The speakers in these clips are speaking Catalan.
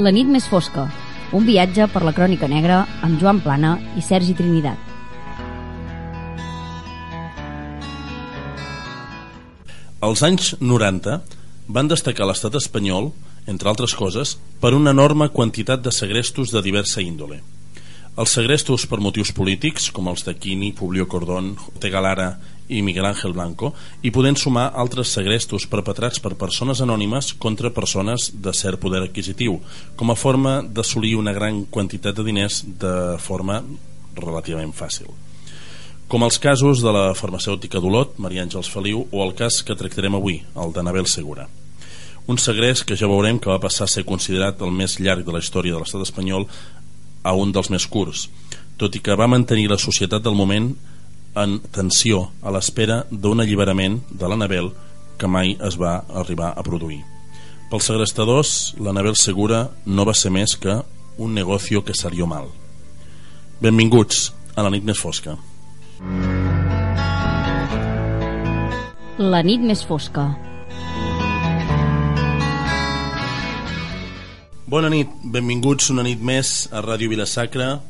La nit més fosca, un viatge per la crònica negra amb Joan Plana i Sergi Trinitat. Els anys 90 van destacar l'estat espanyol, entre altres coses, per una enorme quantitat de segrestos de diversa índole. Els segrestos per motius polítics, com els de Quini, Publio Cordón, Ortega Lara i Miguel Ángel Blanco, i podent sumar altres segrestos perpetrats per persones anònimes contra persones de cert poder adquisitiu, com a forma d'assolir una gran quantitat de diners de forma relativament fàcil com els casos de la farmacèutica d'Olot, Maria Àngels Feliu, o el cas que tractarem avui, el d'Anabel Segura. Un segrest que ja veurem que va passar a ser considerat el més llarg de la història de l'estat espanyol a un dels més curts, tot i que va mantenir la societat del moment en tensió a l'espera d'un alliberament de l'Anabel que mai es va arribar a produir. Pels segrestadors, l'Anabel Segura no va ser més que un negocio que salió mal. Benvinguts a la nit més fosca. La nit més fosca. Bona nit, benvinguts una nit més a Ràdio Vilasacra,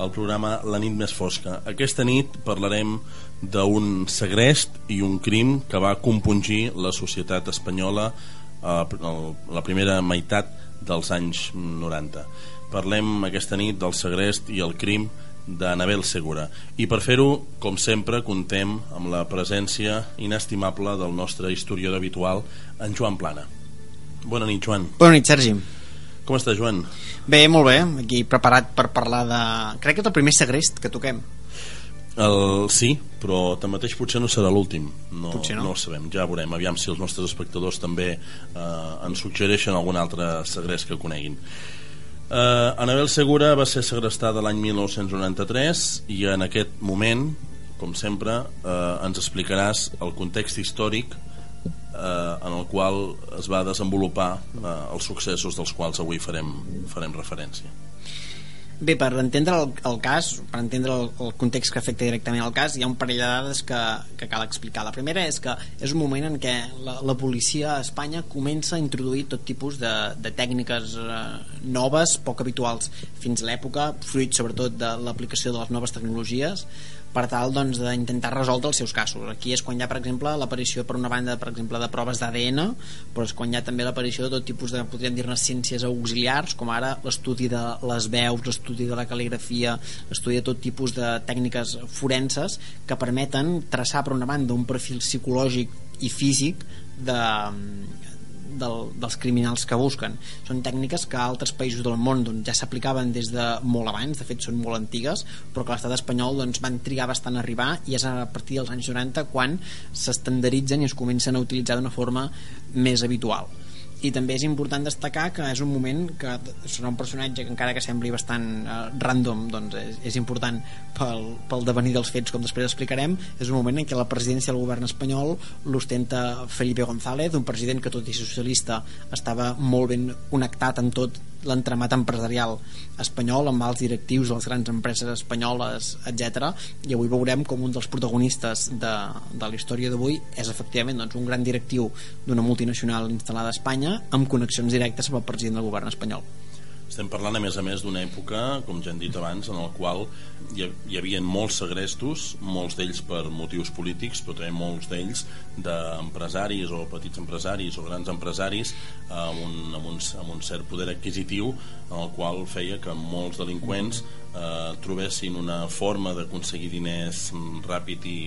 al programa La nit més fosca. Aquesta nit parlarem d'un segrest i un crim que va compungir la societat espanyola a la primera meitat dels anys 90. Parlem aquesta nit del segrest i el crim d'Anabel Segura i per fer-ho, com sempre contem amb la presència inestimable del nostre historiador habitual en Joan Plana Bona nit Joan Bona nit Sergi Com està Joan? Bé, molt bé, aquí preparat per parlar de... Crec que és el primer segrest que toquem. El, sí, però tanmateix potser no serà l'últim. No, potser no. no ho sabem, ja veurem. Aviam si els nostres espectadors també eh, ens suggereixen algun altre segrest que coneguin. Uh, Anabel Segura va ser segrestada l'any 1993 i en aquest moment, com sempre, uh, ens explicaràs el context històric uh, en el qual es va desenvolupar uh, els successos dels quals avui farem, farem referència. Bé, per entendre el, el cas, per entendre el, el context que afecta directament al cas, hi ha un parell de dades que, que cal explicar. La primera és que és un moment en què la, la policia a Espanya comença a introduir tot tipus de, de tècniques eh, noves, poc habituals fins a l'època, fruit sobretot de l'aplicació de les noves tecnologies, per tal doncs, d'intentar resoldre els seus casos. Aquí és quan hi ha, per exemple, l'aparició per una banda per exemple de proves d'ADN, però és quan hi ha també l'aparició de tot tipus de, podríem dir-ne, ciències auxiliars, com ara l'estudi de les veus, l'estudi de la cal·ligrafia, l'estudi de tot tipus de tècniques forenses que permeten traçar, per una banda, un perfil psicològic i físic de, del, dels criminals que busquen. Són tècniques que a altres països del món doncs, ja s'aplicaven des de molt abans, de fet són molt antigues, però que l'estat espanyol doncs, van trigar bastant a arribar i és a partir dels anys 90 quan s'estandarditzen i es comencen a utilitzar d'una forma més habitual i també és important destacar que és un moment que serà un personatge que encara que sembli bastant uh, random doncs és, és important pel, pel devenir dels fets com després explicarem. És un moment en què la presidència del govern espanyol l'ostenta Felipe González un president que tot i socialista estava molt ben connectat amb tot l'entramat empresarial espanyol amb alts directius de les grans empreses espanyoles, etc. I avui veurem com un dels protagonistes de, de la història d'avui és efectivament doncs, un gran directiu d'una multinacional instal·lada a Espanya amb connexions directes amb el president del govern espanyol. Estem parlant, a més a més, d'una època, com ja hem dit abans, en el qual hi, hi havia molts segrestos, molts d'ells per motius polítics, però també molts d'ells d'empresaris o petits empresaris o grans empresaris amb un, amb, un, amb un cert poder adquisitiu en el qual feia que molts delinqüents eh, trobessin una forma d'aconseguir diners ràpid i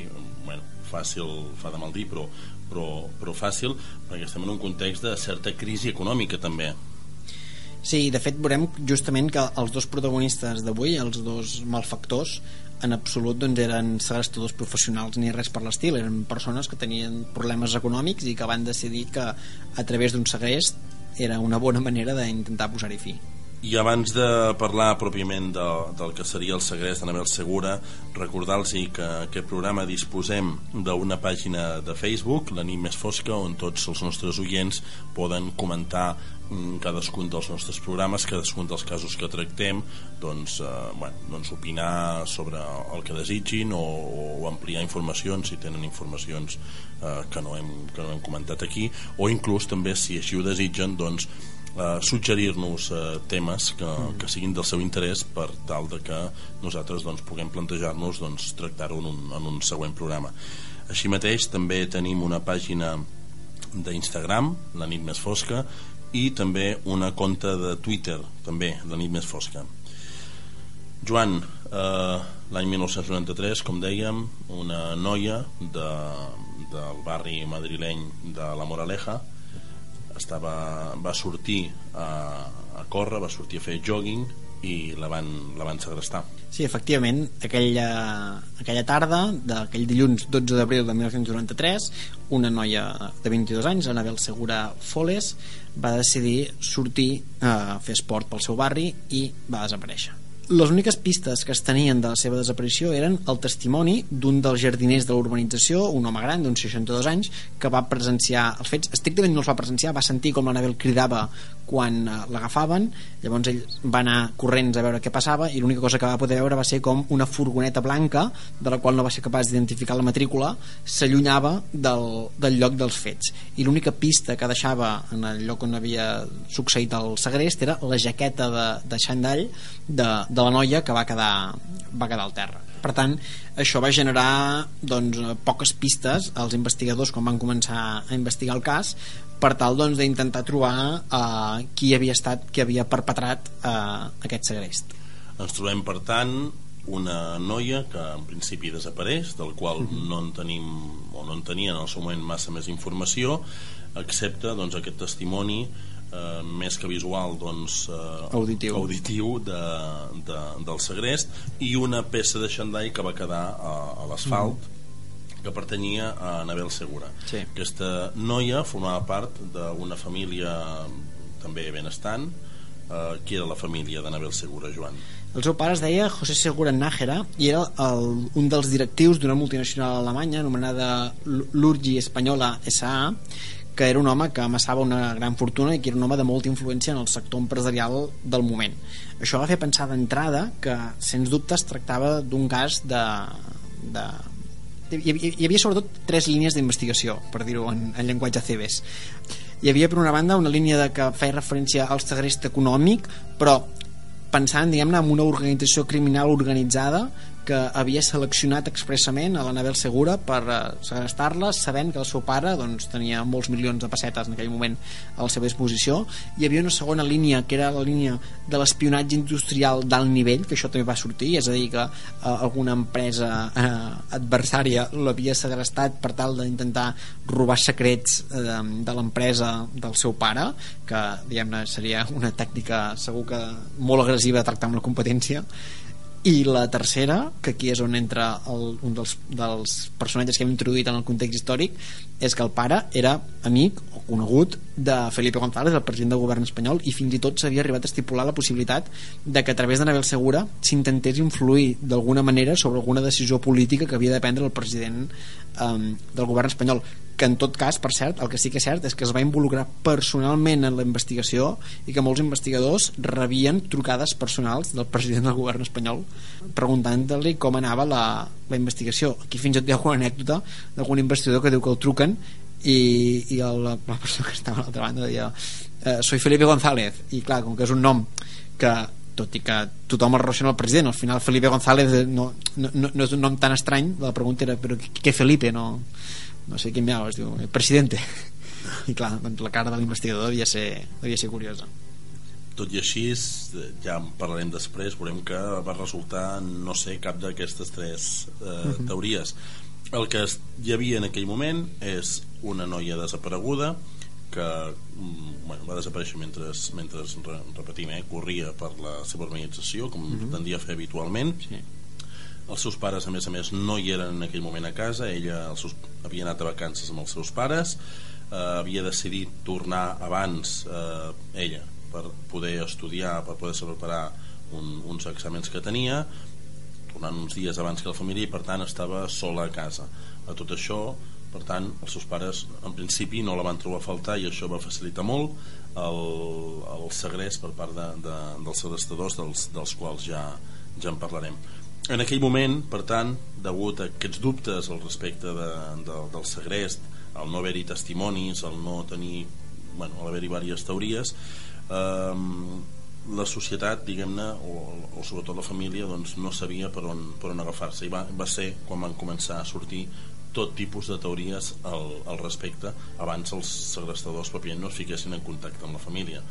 bueno, fàcil, fa de mal dir, però, però, però fàcil, perquè estem en un context de certa crisi econòmica també Sí, de fet veurem justament que els dos protagonistes d'avui, els dos malfactors, en absolut doncs, eren segrestadors professionals ni res per l'estil, eren persones que tenien problemes econòmics i que van decidir que a través d'un segrest era una bona manera d'intentar posar-hi fi. I abans de parlar pròpiament de, del que seria el segrest d'Anabel Segura, recordar-los que aquest programa disposem d'una pàgina de Facebook, la nit més fosca, on tots els nostres oients poden comentar cadascun dels nostres programes, cadascun dels casos que tractem, doncs, eh, bueno, doncs opinar sobre el que desitgin o, o ampliar informacions si tenen informacions eh, que, no hem, que no hem comentat aquí, o inclús també si així ho desitgen, doncs eh, suggerir-nos eh, temes que, Mm. que siguin del seu interès per tal de que nosaltres doncs, puguem plantejar-nos doncs, tractar-ho en, un, en un següent programa així mateix també tenim una pàgina d'Instagram, la nit més fosca i també una conta de Twitter també, la nit més fosca. Joan eh, l'any 1993 com dèiem una noia de, del barri madrileny de la Moraleja estava, va sortir a, a córrer, va sortir a fer jogging i la van, la van segrestar Sí, efectivament, aquella, aquella tarda d'aquell dilluns 12 d'abril de 1993, una noia de 22 anys, Anabel Segura Foles, va decidir sortir a fer esport pel seu barri i va desaparèixer. Les úniques pistes que es tenien de la seva desaparició eren el testimoni d'un dels jardiners de l'urbanització, un home gran d'uns 62 anys, que va presenciar els fets. Estrictament no els va presenciar, va sentir com l'Anabel cridava quan eh, l'agafaven, llavors ell va anar corrents a veure què passava i l'única cosa que va poder veure va ser com una furgoneta blanca, de la qual no va ser capaç d'identificar la matrícula, s'allunyava del, del lloc dels fets. I l'única pista que deixava en el lloc on havia succeït el segrest era la jaqueta de, de xandall de, de la noia que va quedar, va quedar al terra. Per tant, això va generar doncs, poques pistes als investigadors quan van començar a investigar el cas per tal doncs, d'intentar trobar uh, qui havia estat, qui havia perpetrat uh, aquest segrest. ens trobem per tant una noia que en principi desapareix del qual Mhm. no en tenim o no en tenia en el seu moment massa més informació excepte doncs, aquest testimoni eh, més que visual doncs, eh, Auditiu. auditiu de, de, del segrest i una peça de xandall que va quedar a, a l'asfalt que pertanyia a Anabel Segura Mhm. Sí. aquesta noia formava part d'una família també benestant eh, qui era la família d'Anabel Segura, Joan? El seu pare es deia José Segura Nájera i era el, un dels directius d'una multinacional alemanya anomenada Lurgi Espanyola S.A que era un home que amassava una gran fortuna i que era un home de molta influència en el sector empresarial del moment. Això va fer pensar d'entrada que, sens dubte, es tractava d'un cas de, de hi havia, hi havia sobretot tres línies d'investigació per dir-ho en, en llenguatge CBS hi havia per una banda una línia de que feia referència al segrest econòmic però pensant diguem-ne en una organització criminal organitzada que havia seleccionat expressament a l'Anabel Segura per uh, segrestar-la sabent que el seu pare doncs, tenia molts milions de pessetes en aquell moment a la seva disposició. Hi havia una segona línia que era la línia de l'espionatge industrial d'alt nivell que això també va sortir, és a dir que uh, alguna empresa uh, adversària l'havia segrestat per tal d'intentar robar secrets uh, de l'empresa del seu pare que diguem-ne seria una tècnica segur que molt agressiva de tractar amb la competència i la tercera, que aquí és on entra el, un dels, dels personatges que hem introduït en el context històric, és que el pare era amic conegut de Felipe González, el president del govern espanyol, i fins i tot s'havia arribat a estipular la possibilitat de que a través de Nabel Segura s'intentés influir d'alguna manera sobre alguna decisió política que havia de prendre el president um, del govern espanyol que en tot cas, per cert, el que sí que és cert és que es va involucrar personalment en la investigació i que molts investigadors rebien trucades personals del president del govern espanyol preguntant-li com anava la, la investigació. Aquí fins i tot hi ha alguna anècdota d'algun investigador que diu que el truquen i, i el, la persona que estava a l'altra banda deia eh, soy Felipe González i clar, com que és un nom que tot i que tothom el relaciona al president al final Felipe González no, no, no, no és un nom tan estrany la pregunta era però què Felipe? no, no sé quin me es diu el presidente i clar, doncs la cara de l'investigador devia ser, devia ser curiosa. Tot i així ja en parlarem després veurem que va resultar no sé cap d'aquestes tres eh, teories. El que hi havia en aquell moment és una noia desapareguda que mm, bueno, va desaparèixer mentre, mentre repetim, eh, corria per la seva organització com uh -huh. tendia a fer habitualment sí. els seus pares a més a més no hi eren en aquell moment a casa ella els seus, havia anat a vacances amb els seus pares eh, havia decidit tornar abans eh, ella per poder estudiar per poder preparar un, uns exàmens que tenia tornant uns dies abans que la família i per tant estava sola a casa a tot això per tant els seus pares en principi no la van trobar a faltar i això va facilitar molt el, el segrest per part de, de, dels segrestadors dels, dels quals ja, ja en parlarem en aquell moment, per tant, degut a aquests dubtes al respecte de, de, del segrest, al no haver-hi testimonis, al no tenir, bueno, al haver-hi diverses teories, eh, la societat, diguem-ne, o, o sobretot la família, doncs, no sabia per on, per on agafar-se. I va, va ser quan van començar a sortir tot tipus de teories al, al respecte abans els segrestadors pròpiament no es fiquessin en contacte amb la família.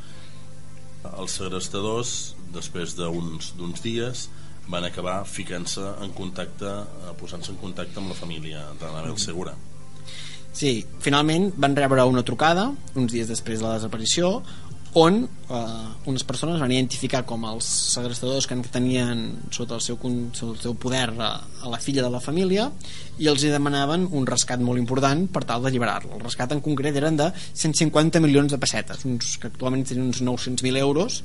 Els segrestadors després d'uns dies van acabar ficant-se en contacte eh, posant-se en contacte amb la família d'Anabel Segura. Sí, finalment van rebre una trucada uns dies després de la desaparició on eh, unes persones van identificar com els segrestadors que tenien sota el seu, sota el seu poder a, a la filla de la família i els hi demanaven un rescat molt important per tal d'alliberar-lo. El rescat en concret eren de 150 milions de pessetes, uns, que actualment tenen uns 900.000 euros,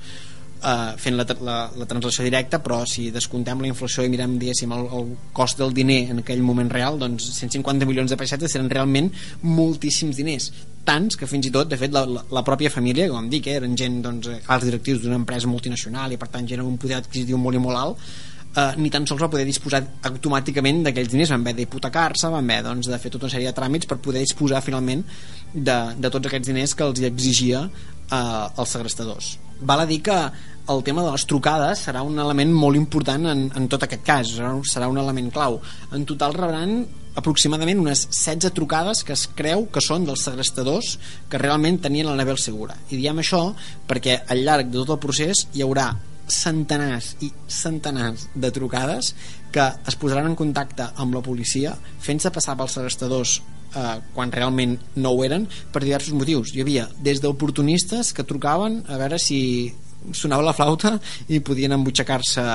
eh, fent la, la, la translació directa però si descontem la inflació i mirem diguéssim el, el cost del diner en aquell moment real doncs 150 milions de pessetes eren realment moltíssims diners tants que fins i tot, de fet, la, la, la pròpia família, com dic, eh, eren gent, doncs, alts directius d'una empresa multinacional i per tant gent amb un poder adquisitiu molt i molt alt, eh, ni tan sols va poder disposar automàticament d'aquells diners, van haver d'hipotecar-se, van haver doncs, de fer tota una sèrie de tràmits per poder disposar finalment de, de tots aquests diners que els exigia eh, els segrestadors. Val a dir que el tema de les trucades serà un element molt important en, en tot aquest cas, serà, un element clau. En total rebran aproximadament unes 16 trucades que es creu que són dels segrestadors que realment tenien la Nebel segura. I diem això perquè al llarg de tot el procés hi haurà centenars i centenars de trucades que es posaran en contacte amb la policia fent-se passar pels segrestadors eh, quan realment no ho eren per diversos motius. Hi havia des d'oportunistes que trucaven a veure si sonava la flauta i podien embutxacar-se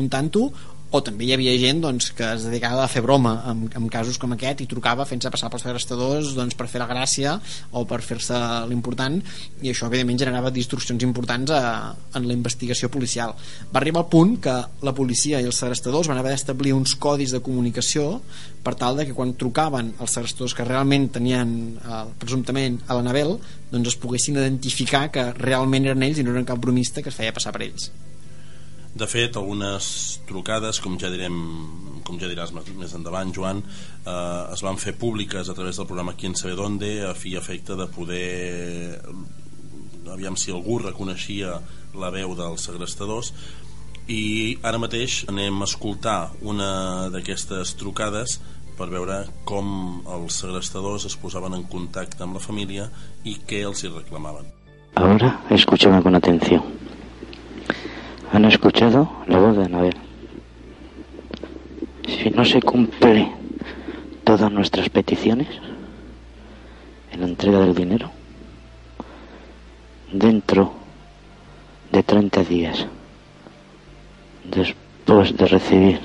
un tanto o també hi havia gent doncs, que es dedicava a fer broma en, en casos com aquest i trucava fent-se passar pels segrestadors doncs, per fer la gràcia o per fer-se l'important. I això evidentment generava distorsions importants a, en la investigació policial. Va arribar al punt que la policia i els segrestadors van haver d'establir uns codis de comunicació per tal de que quan trucaven els segrestadors que realment tenien eh, presumptament a l'Anabel doncs es poguessin identificar que realment eren ells i no eren cap bromista que es feia passar per ells de fet, algunes trucades, com ja direm com ja diràs més endavant, Joan, eh, es van fer públiques a través del programa Quién sabe dónde, a fi efecte de poder aviam si algú reconeixia la veu dels segrestadors i ara mateix anem a escoltar una d'aquestes trucades per veure com els segrestadors es posaven en contacte amb la família i què els hi reclamaven. Ahora escúchame con atención. Han escuchado la voz de Anabel. Si no se cumple todas nuestras peticiones en la entrega del dinero, dentro de 30 días, después de recibir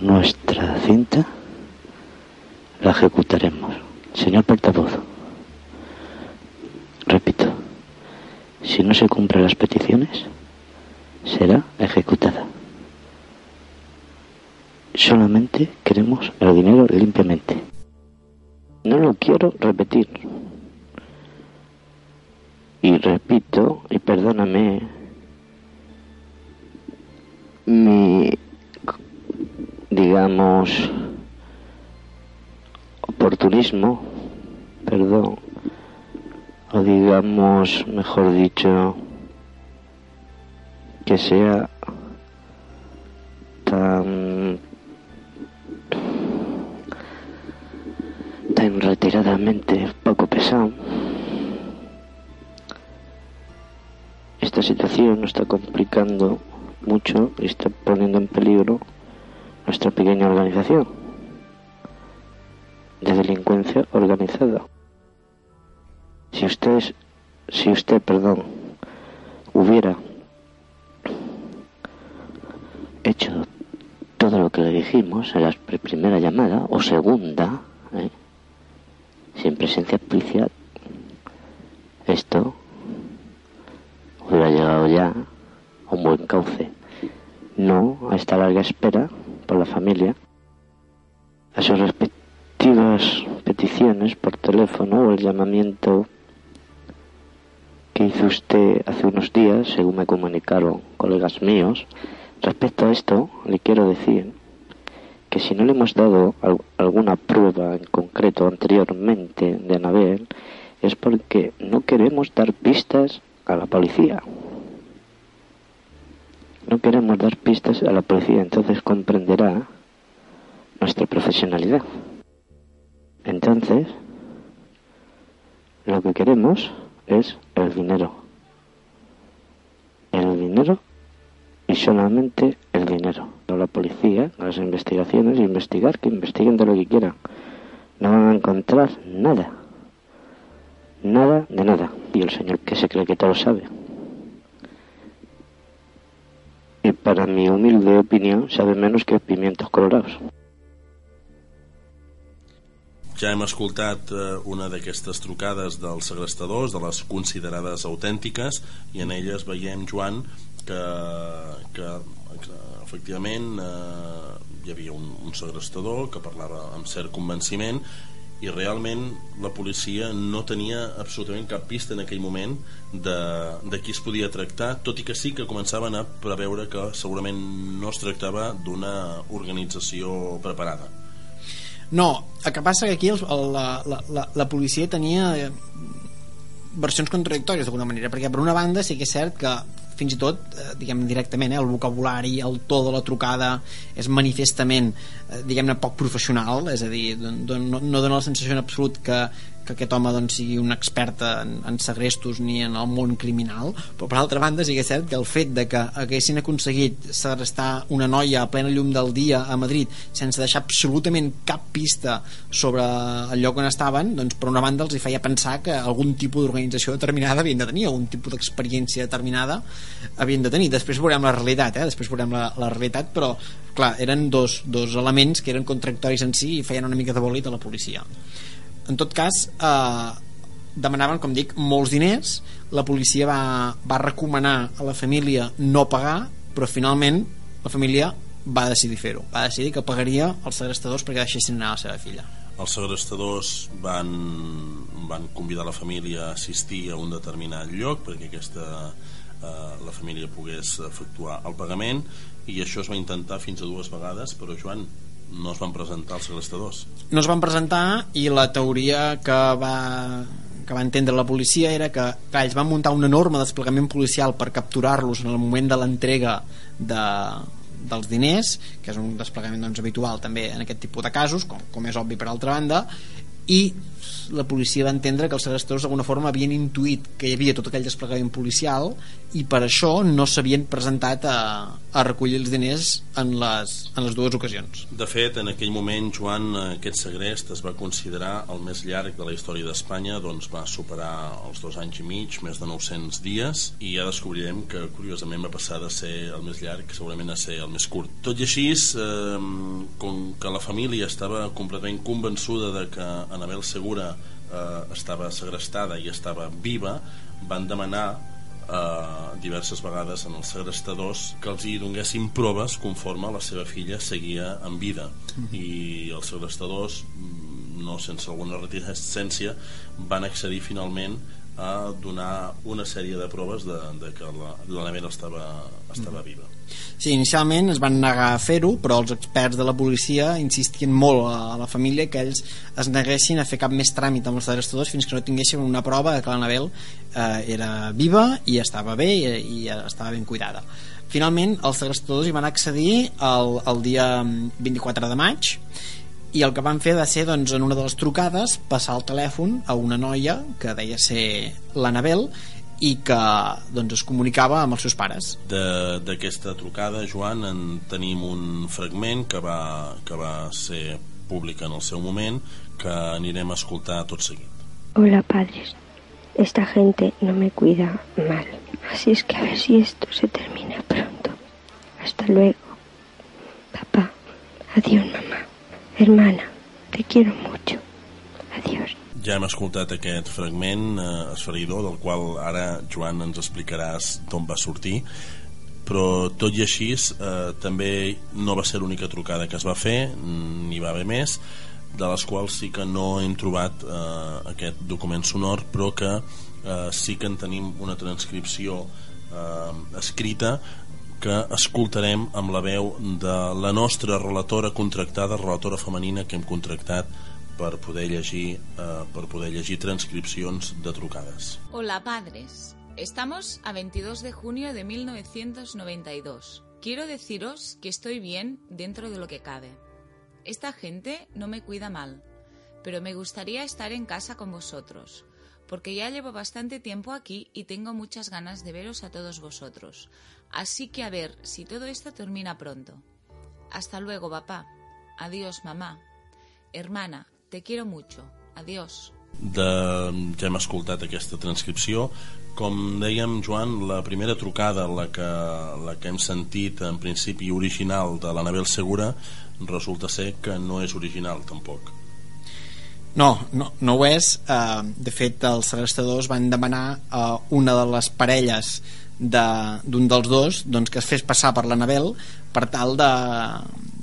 nuestra cinta, la ejecutaremos. Señor portavoz, repito, si no se cumplen las peticiones, será ejecutada. Solamente queremos el dinero limpiamente. No lo quiero repetir. Y repito, y perdóname, mi, digamos, oportunismo, perdón, o digamos, mejor dicho, que sea tan tan retiradamente poco pesado. Esta situación nos está complicando mucho y está poniendo en peligro nuestra pequeña organización de delincuencia organizada. Si usted, perdón, hubiera hecho todo lo que le dijimos en la primera llamada o segunda, ¿eh? sin presencia policial, esto hubiera llegado ya a un buen cauce. No a esta larga espera por la familia, a sus respectivas peticiones por teléfono o el llamamiento que hizo usted hace unos días, según me comunicaron colegas míos. Respecto a esto, le quiero decir que si no le hemos dado alguna prueba en concreto anteriormente de Anabel, es porque no queremos dar pistas a la policía. No queremos dar pistas a la policía, entonces comprenderá nuestra profesionalidad. Entonces, lo que queremos es el dinero. El dinero y solamente el dinero. La policía, las investigaciones, investigar, que investiguen de lo que quieran. No van a encontrar nada. Nada de nada. Y el señor que se cree que todo sabe. Y para mi humilde opinión, sabe menos que pimientos colorados. Ja hem escoltat eh, una d'aquestes trucades dels segrestadors, de les considerades autèntiques, i en elles veiem, Joan, que, que, que efectivament eh, hi havia un, un segrestador que parlava amb cert convenciment i realment la policia no tenia absolutament cap pista en aquell moment de, de qui es podia tractar, tot i que sí que començaven a preveure que segurament no es tractava d'una organització preparada. No, el que passa que aquí el, la, la, la, la policia tenia eh, versions contradictòries d'alguna manera, perquè per una banda sí que és cert que fins i tot, eh, diguem directament, eh, el vocabulari, el to de la trucada és manifestament, eh, diguem-ne, poc professional, és a dir, no, no dona la sensació en absolut que, que aquest home doncs, sigui un expert en, en segrestos ni en el món criminal però per altra banda sí que és cert que el fet de que haguessin aconseguit segrestar una noia a plena llum del dia a Madrid sense deixar absolutament cap pista sobre el lloc on estaven doncs per una banda els hi feia pensar que algun tipus d'organització determinada havien de tenir algun tipus d'experiència determinada havien de tenir després veurem la realitat eh? després veurem la, la realitat però clar, eren dos, dos elements que eren contractoris en si i feien una mica de bolit a la policia en tot cas eh, demanaven, com dic, molts diners. La policia va, va recomanar a la família no pagar però finalment la família va decidir fer-ho. Va decidir que pagaria els segrestadors perquè deixessin anar la seva filla. Els segrestadors van, van convidar la família a assistir a un determinat lloc perquè aquesta, eh, la família pogués efectuar el pagament i això es va intentar fins a dues vegades però Joan, no es van presentar els segrestadors. No es van presentar i la teoria que va que va entendre la policia era que clar, ells van muntar un enorme desplegament policial per capturar-los en el moment de l'entrega de, dels diners que és un desplegament doncs, habitual també en aquest tipus de casos com, com és obvi per altra banda i la policia va entendre que els segrestadors d'alguna forma havien intuït que hi havia tot aquell desplegament policial i per això no s'havien presentat a, a recollir els diners en les, en les dues ocasions. De fet, en aquell moment, Joan, aquest segrest es va considerar el més llarg de la història d'Espanya, doncs va superar els dos anys i mig, més de 900 dies, i ja descobrirem que, curiosament, va passar de ser el més llarg segurament a ser el més curt. Tot i així, eh, com que la família estava completament convençuda de que Anabel Segura eh, estava segrestada i estava viva, van demanar eh, diverses vegades en els segrestadors que els hi donguessin proves conforme la seva filla seguia en vida mm. i els segrestadors mm, no sense alguna reticència van accedir finalment a donar una sèrie de proves de, de que la, la nevera estava, estava mm. viva Sí, inicialment es van negar a fer-ho, però els experts de la policia insistien molt a la família que ells es neguessin a fer cap més tràmit amb els segrestadors fins que no tinguessin una prova que l'Anabel eh, era viva i estava bé i, i estava ben cuidada. Finalment, els segrestadors hi van accedir el, el dia 24 de maig i el que van fer va ser doncs, en una de les trucades passar el telèfon a una noia que deia ser l'Anabel i que doncs, es comunicava amb els seus pares. D'aquesta trucada, Joan, en tenim un fragment que va, que va ser públic en el seu moment que anirem a escoltar tot seguit. Hola padres, esta gente no me cuida mal, así es que a ver si esto se termina pronto. Hasta luego. Papá, adiós mamá. Hermana, te quiero mucho. Adiós. Ja hem escoltat aquest fragment eh, esferidor del qual ara, Joan, ens explicaràs d'on va sortir. Però tot i així eh, també no va ser l'única trucada que es va fer n'hi va haver més de les quals sí que no hem trobat eh, aquest document sonor però que eh, sí que en tenim una transcripció eh, escrita que escoltarem amb la veu de la nostra relatora contractada, relatora femenina que hem contractat per poder llegir eh, de trucades. Hola padres, estamos a 22 de junio de 1992. Quiero deciros que estoy bien dentro de lo que cabe. Esta gente no me cuida mal, pero me gustaría estar en casa con vosotros, porque ya llevo bastante tiempo aquí y tengo muchas ganas de veros a todos vosotros. Así que a ver si todo esto termina pronto. Hasta luego, papá. Adiós, mamá. Hermana, te quiero mucho. Adiós. De, ja hem escoltat aquesta transcripció com dèiem Joan la primera trucada la que, la que hem sentit en principi original de l'Anabel Segura resulta ser que no és original tampoc no, no, no ho és uh, de fet els segrestadors van demanar a uh, una de les parelles d'un de, dels dos doncs, que es fes passar per l'Anabel per tal de,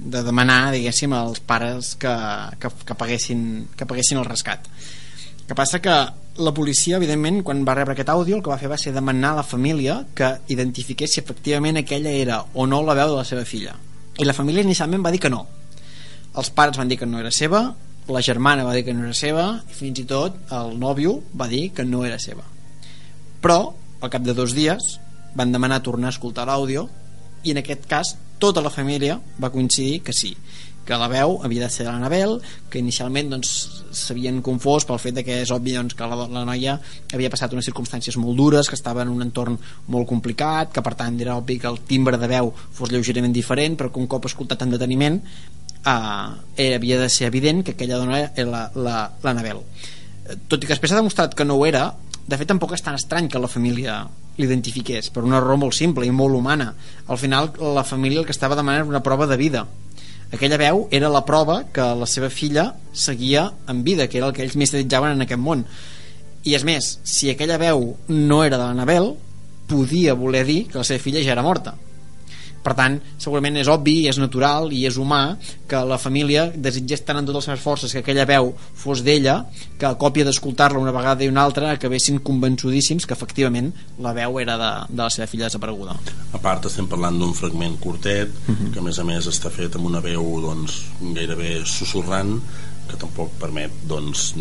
de demanar diguéssim als pares que, que, que, paguessin, que paguessin el rescat que passa que la policia, evidentment, quan va rebre aquest àudio, el que va fer va ser demanar a la família que identifiqués si efectivament aquella era o no la veu de la seva filla. I la família inicialment va dir que no. Els pares van dir que no era seva, la germana va dir que no era seva, i fins i tot el nòvio va dir que no era seva. Però, al cap de dos dies, van demanar tornar a escoltar l'àudio i en aquest cas tota la família va coincidir que sí que la veu havia de ser de l'Anabel que inicialment doncs, confós pel fet de que és obvi doncs, que la, la noia havia passat unes circumstàncies molt dures que estava en un entorn molt complicat que per tant era obvi que el timbre de veu fos lleugerament diferent però que un cop escoltat amb deteniment eh, havia de ser evident que aquella dona era l'Anabel la, tot i que després s'ha demostrat que no ho era de fet tampoc és tan estrany que la família l'identifiqués per una raó molt simple i molt humana. Al final la família el que estava demanant era una prova de vida. Aquella veu era la prova que la seva filla seguia en vida, que era el que ells més desitjaven en aquest món. I és més, si aquella veu no era de l'Anabel, podia voler dir que la seva filla ja era morta per tant segurament és obvi i és natural i és humà que la família desitgés tant amb totes les seves forces que aquella veu fos d'ella que a còpia d'escoltar-la una vegada i una altra acabessin convençudíssims que efectivament la veu era de, de la seva filla desapareguda a part estem parlant d'un fragment curtet uh mhm. -huh. que a més a més està fet amb una veu doncs, gairebé susurrant que tampoc permet doncs,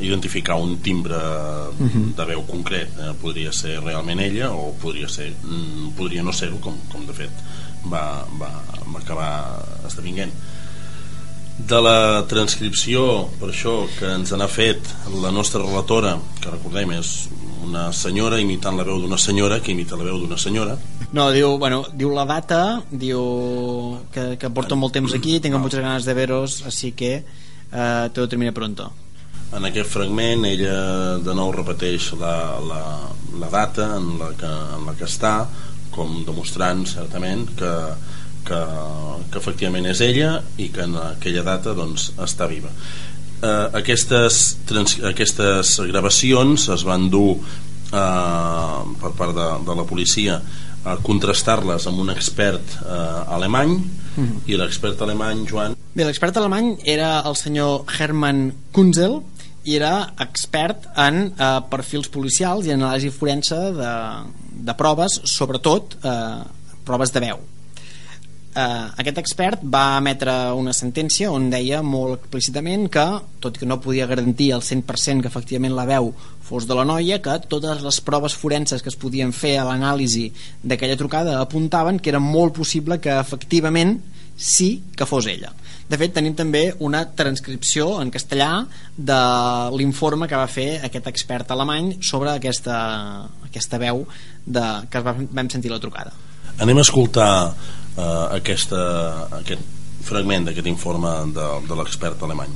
identificar un timbre uh mhm. -huh. de veu concret eh, podria ser realment ella o podria, ser, mm, podria no ser-ho com, com de fet va, va, va acabar esdevinguent. De la transcripció per això que ens n'ha fet la nostra relatora que recordem és una senyora imitant la veu d'una senyora que imita la veu d'una senyora. No, diu, bueno, diu la data diu que, que porto molt temps aquí tengo muchas ganas de veros así que eh, todo termina pronto. En aquest fragment ella de nou repeteix la, la, la data en la, que, en la que està com demostrant certament que, que, que efectivament és ella i que en aquella data doncs, està viva eh, aquestes, trans, aquestes gravacions es van dur eh, per part de, de la policia a contrastar-les amb un expert eh, alemany mm -hmm. i l'expert alemany, Joan... Bé, l'expert alemany era el senyor Hermann Kunzel era expert en eh, perfils policials i anàlisi forense de, de proves, sobretot eh, proves de veu. Eh, aquest expert va emetre una sentència on deia molt explícitament que, tot i que no podia garantir al 100% que efectivament la veu fos de la noia, que totes les proves forenses que es podien fer a l'anàlisi d'aquella trucada apuntaven que era molt possible que efectivament sí que fos ella. De fet, tenim també una transcripció en castellà de l'informe que va fer aquest expert alemany sobre aquesta, aquesta veu de, que vam sentir la trucada. Anem a escoltar eh, aquesta, aquest fragment d'aquest informe de, de l'expert alemany.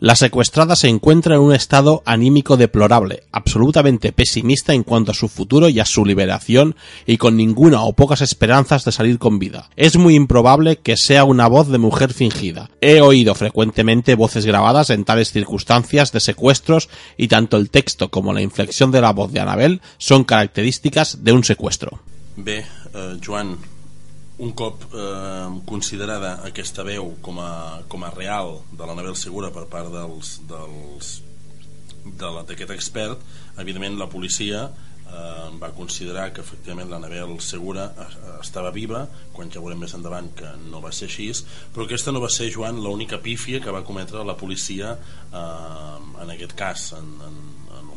La secuestrada se encuentra en un estado anímico deplorable, absolutamente pesimista en cuanto a su futuro y a su liberación y con ninguna o pocas esperanzas de salir con vida. Es muy improbable que sea una voz de mujer fingida. He oído frecuentemente voces grabadas en tales circunstancias de secuestros y tanto el texto como la inflexión de la voz de Anabel son características de un secuestro. Joan, un cop eh, considerada aquesta veu com a, com a real de l'Anabel Segura per part dels, dels d'aquest expert evidentment la policia eh, va considerar que efectivament l'Anabel Segura eh, estava viva, quan ja veurem més endavant que no va ser així, però aquesta no va ser, Joan, l'única pífia que va cometre la policia eh, en aquest cas, en, en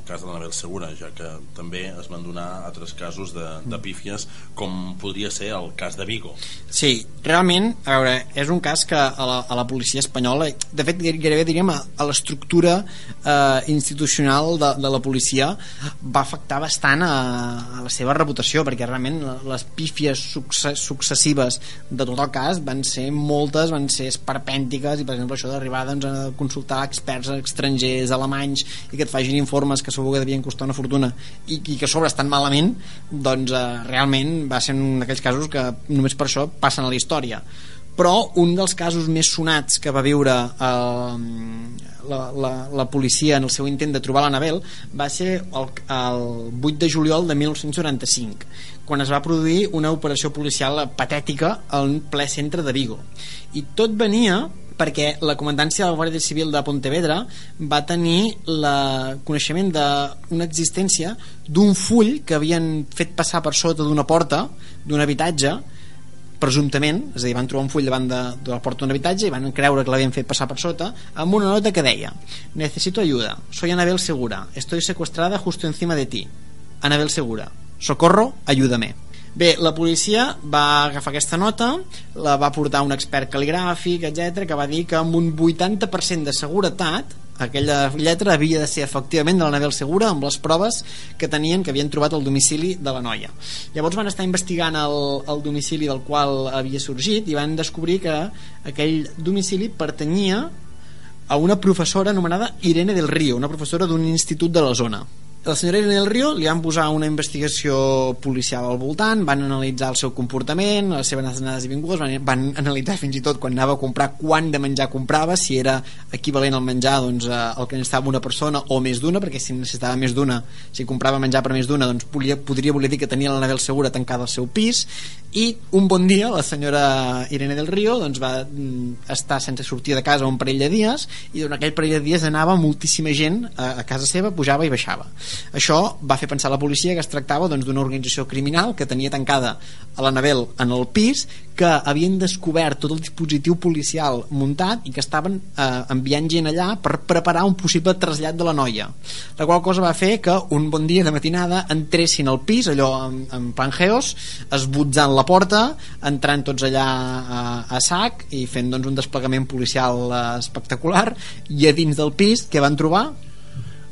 el cas de l'Anabel Segura, ja que també es van donar altres casos de, de pífies, com podria ser el cas de Vigo. Sí, realment, a veure, és un cas que a la, a la policia espanyola, de fet, gairebé diríem a, a l'estructura eh, institucional de, de la policia va afectar bastant a, a la seva reputació, perquè realment les pífies successives de tot el cas van ser moltes, van ser esperpèntiques, i per exemple això d'arribar doncs, a consultar experts estrangers, alemanys, i que et facin informes que segur que devien costar una fortuna, i, i que a sobre estan malament, doncs eh, realment va ser un d'aquells casos que només per això passen a la història. Però un dels casos més sonats que va viure eh, la, la, la policia en el seu intent de trobar l'Anabel va ser el, el 8 de juliol de 1995 quan es va produir una operació policial patètica al ple centre de Vigo. I tot venia perquè la comandància de la Guàrdia Civil de Pontevedra va tenir el coneixement d'una existència d'un full que havien fet passar per sota d'una porta d'un habitatge presumptament, és a dir, van trobar un full davant de, de la porta d'un habitatge i van creure que l'havien fet passar per sota amb una nota que deia Necesito ayuda, soy Anabel Segura. Estoy secuestrada justo encima de ti. Anabel Segura, socorro, ayúdame Bé, la policia va agafar aquesta nota, la va portar un expert cal·ligràfic, etc que va dir que amb un 80% de seguretat aquella lletra havia de ser efectivament de la Nabel Segura amb les proves que tenien que havien trobat el domicili de la noia. Llavors van estar investigant el, el domicili del qual havia sorgit i van descobrir que aquell domicili pertanyia a una professora anomenada Irene del Río una professora d'un institut de la zona la senyora Irene del Río li van posar una investigació policial al voltant, van analitzar el seu comportament, les seves anades i vingudes, van, van analitzar fins i tot quan anava a comprar quant de menjar comprava, si era equivalent al menjar doncs, el que necessitava una persona o més d'una, perquè si necessitava més d'una, si comprava menjar per més d'una, doncs podria, podria voler dir que tenia la Navel Segura tancada al seu pis, i un bon dia la senyora Irene del Río doncs, va mm, estar sense sortir de casa un parell de dies i durant aquell parell de dies anava moltíssima gent a, a casa seva, pujava i baixava això va fer pensar la policia que es tractava doncs, d'una doncs, organització criminal que tenia tancada a l'Anabel en el pis que havien descobert tot el dispositiu policial muntat i que estaven eh, enviant gent allà per preparar un possible trasllat de la noia. La qual cosa va fer que un bon dia de matinada entressin al pis allò en, en plan geos esbutzant la porta entrant tots allà a, a sac i fent doncs, un desplegament policial eh, espectacular i a dins del pis que van trobar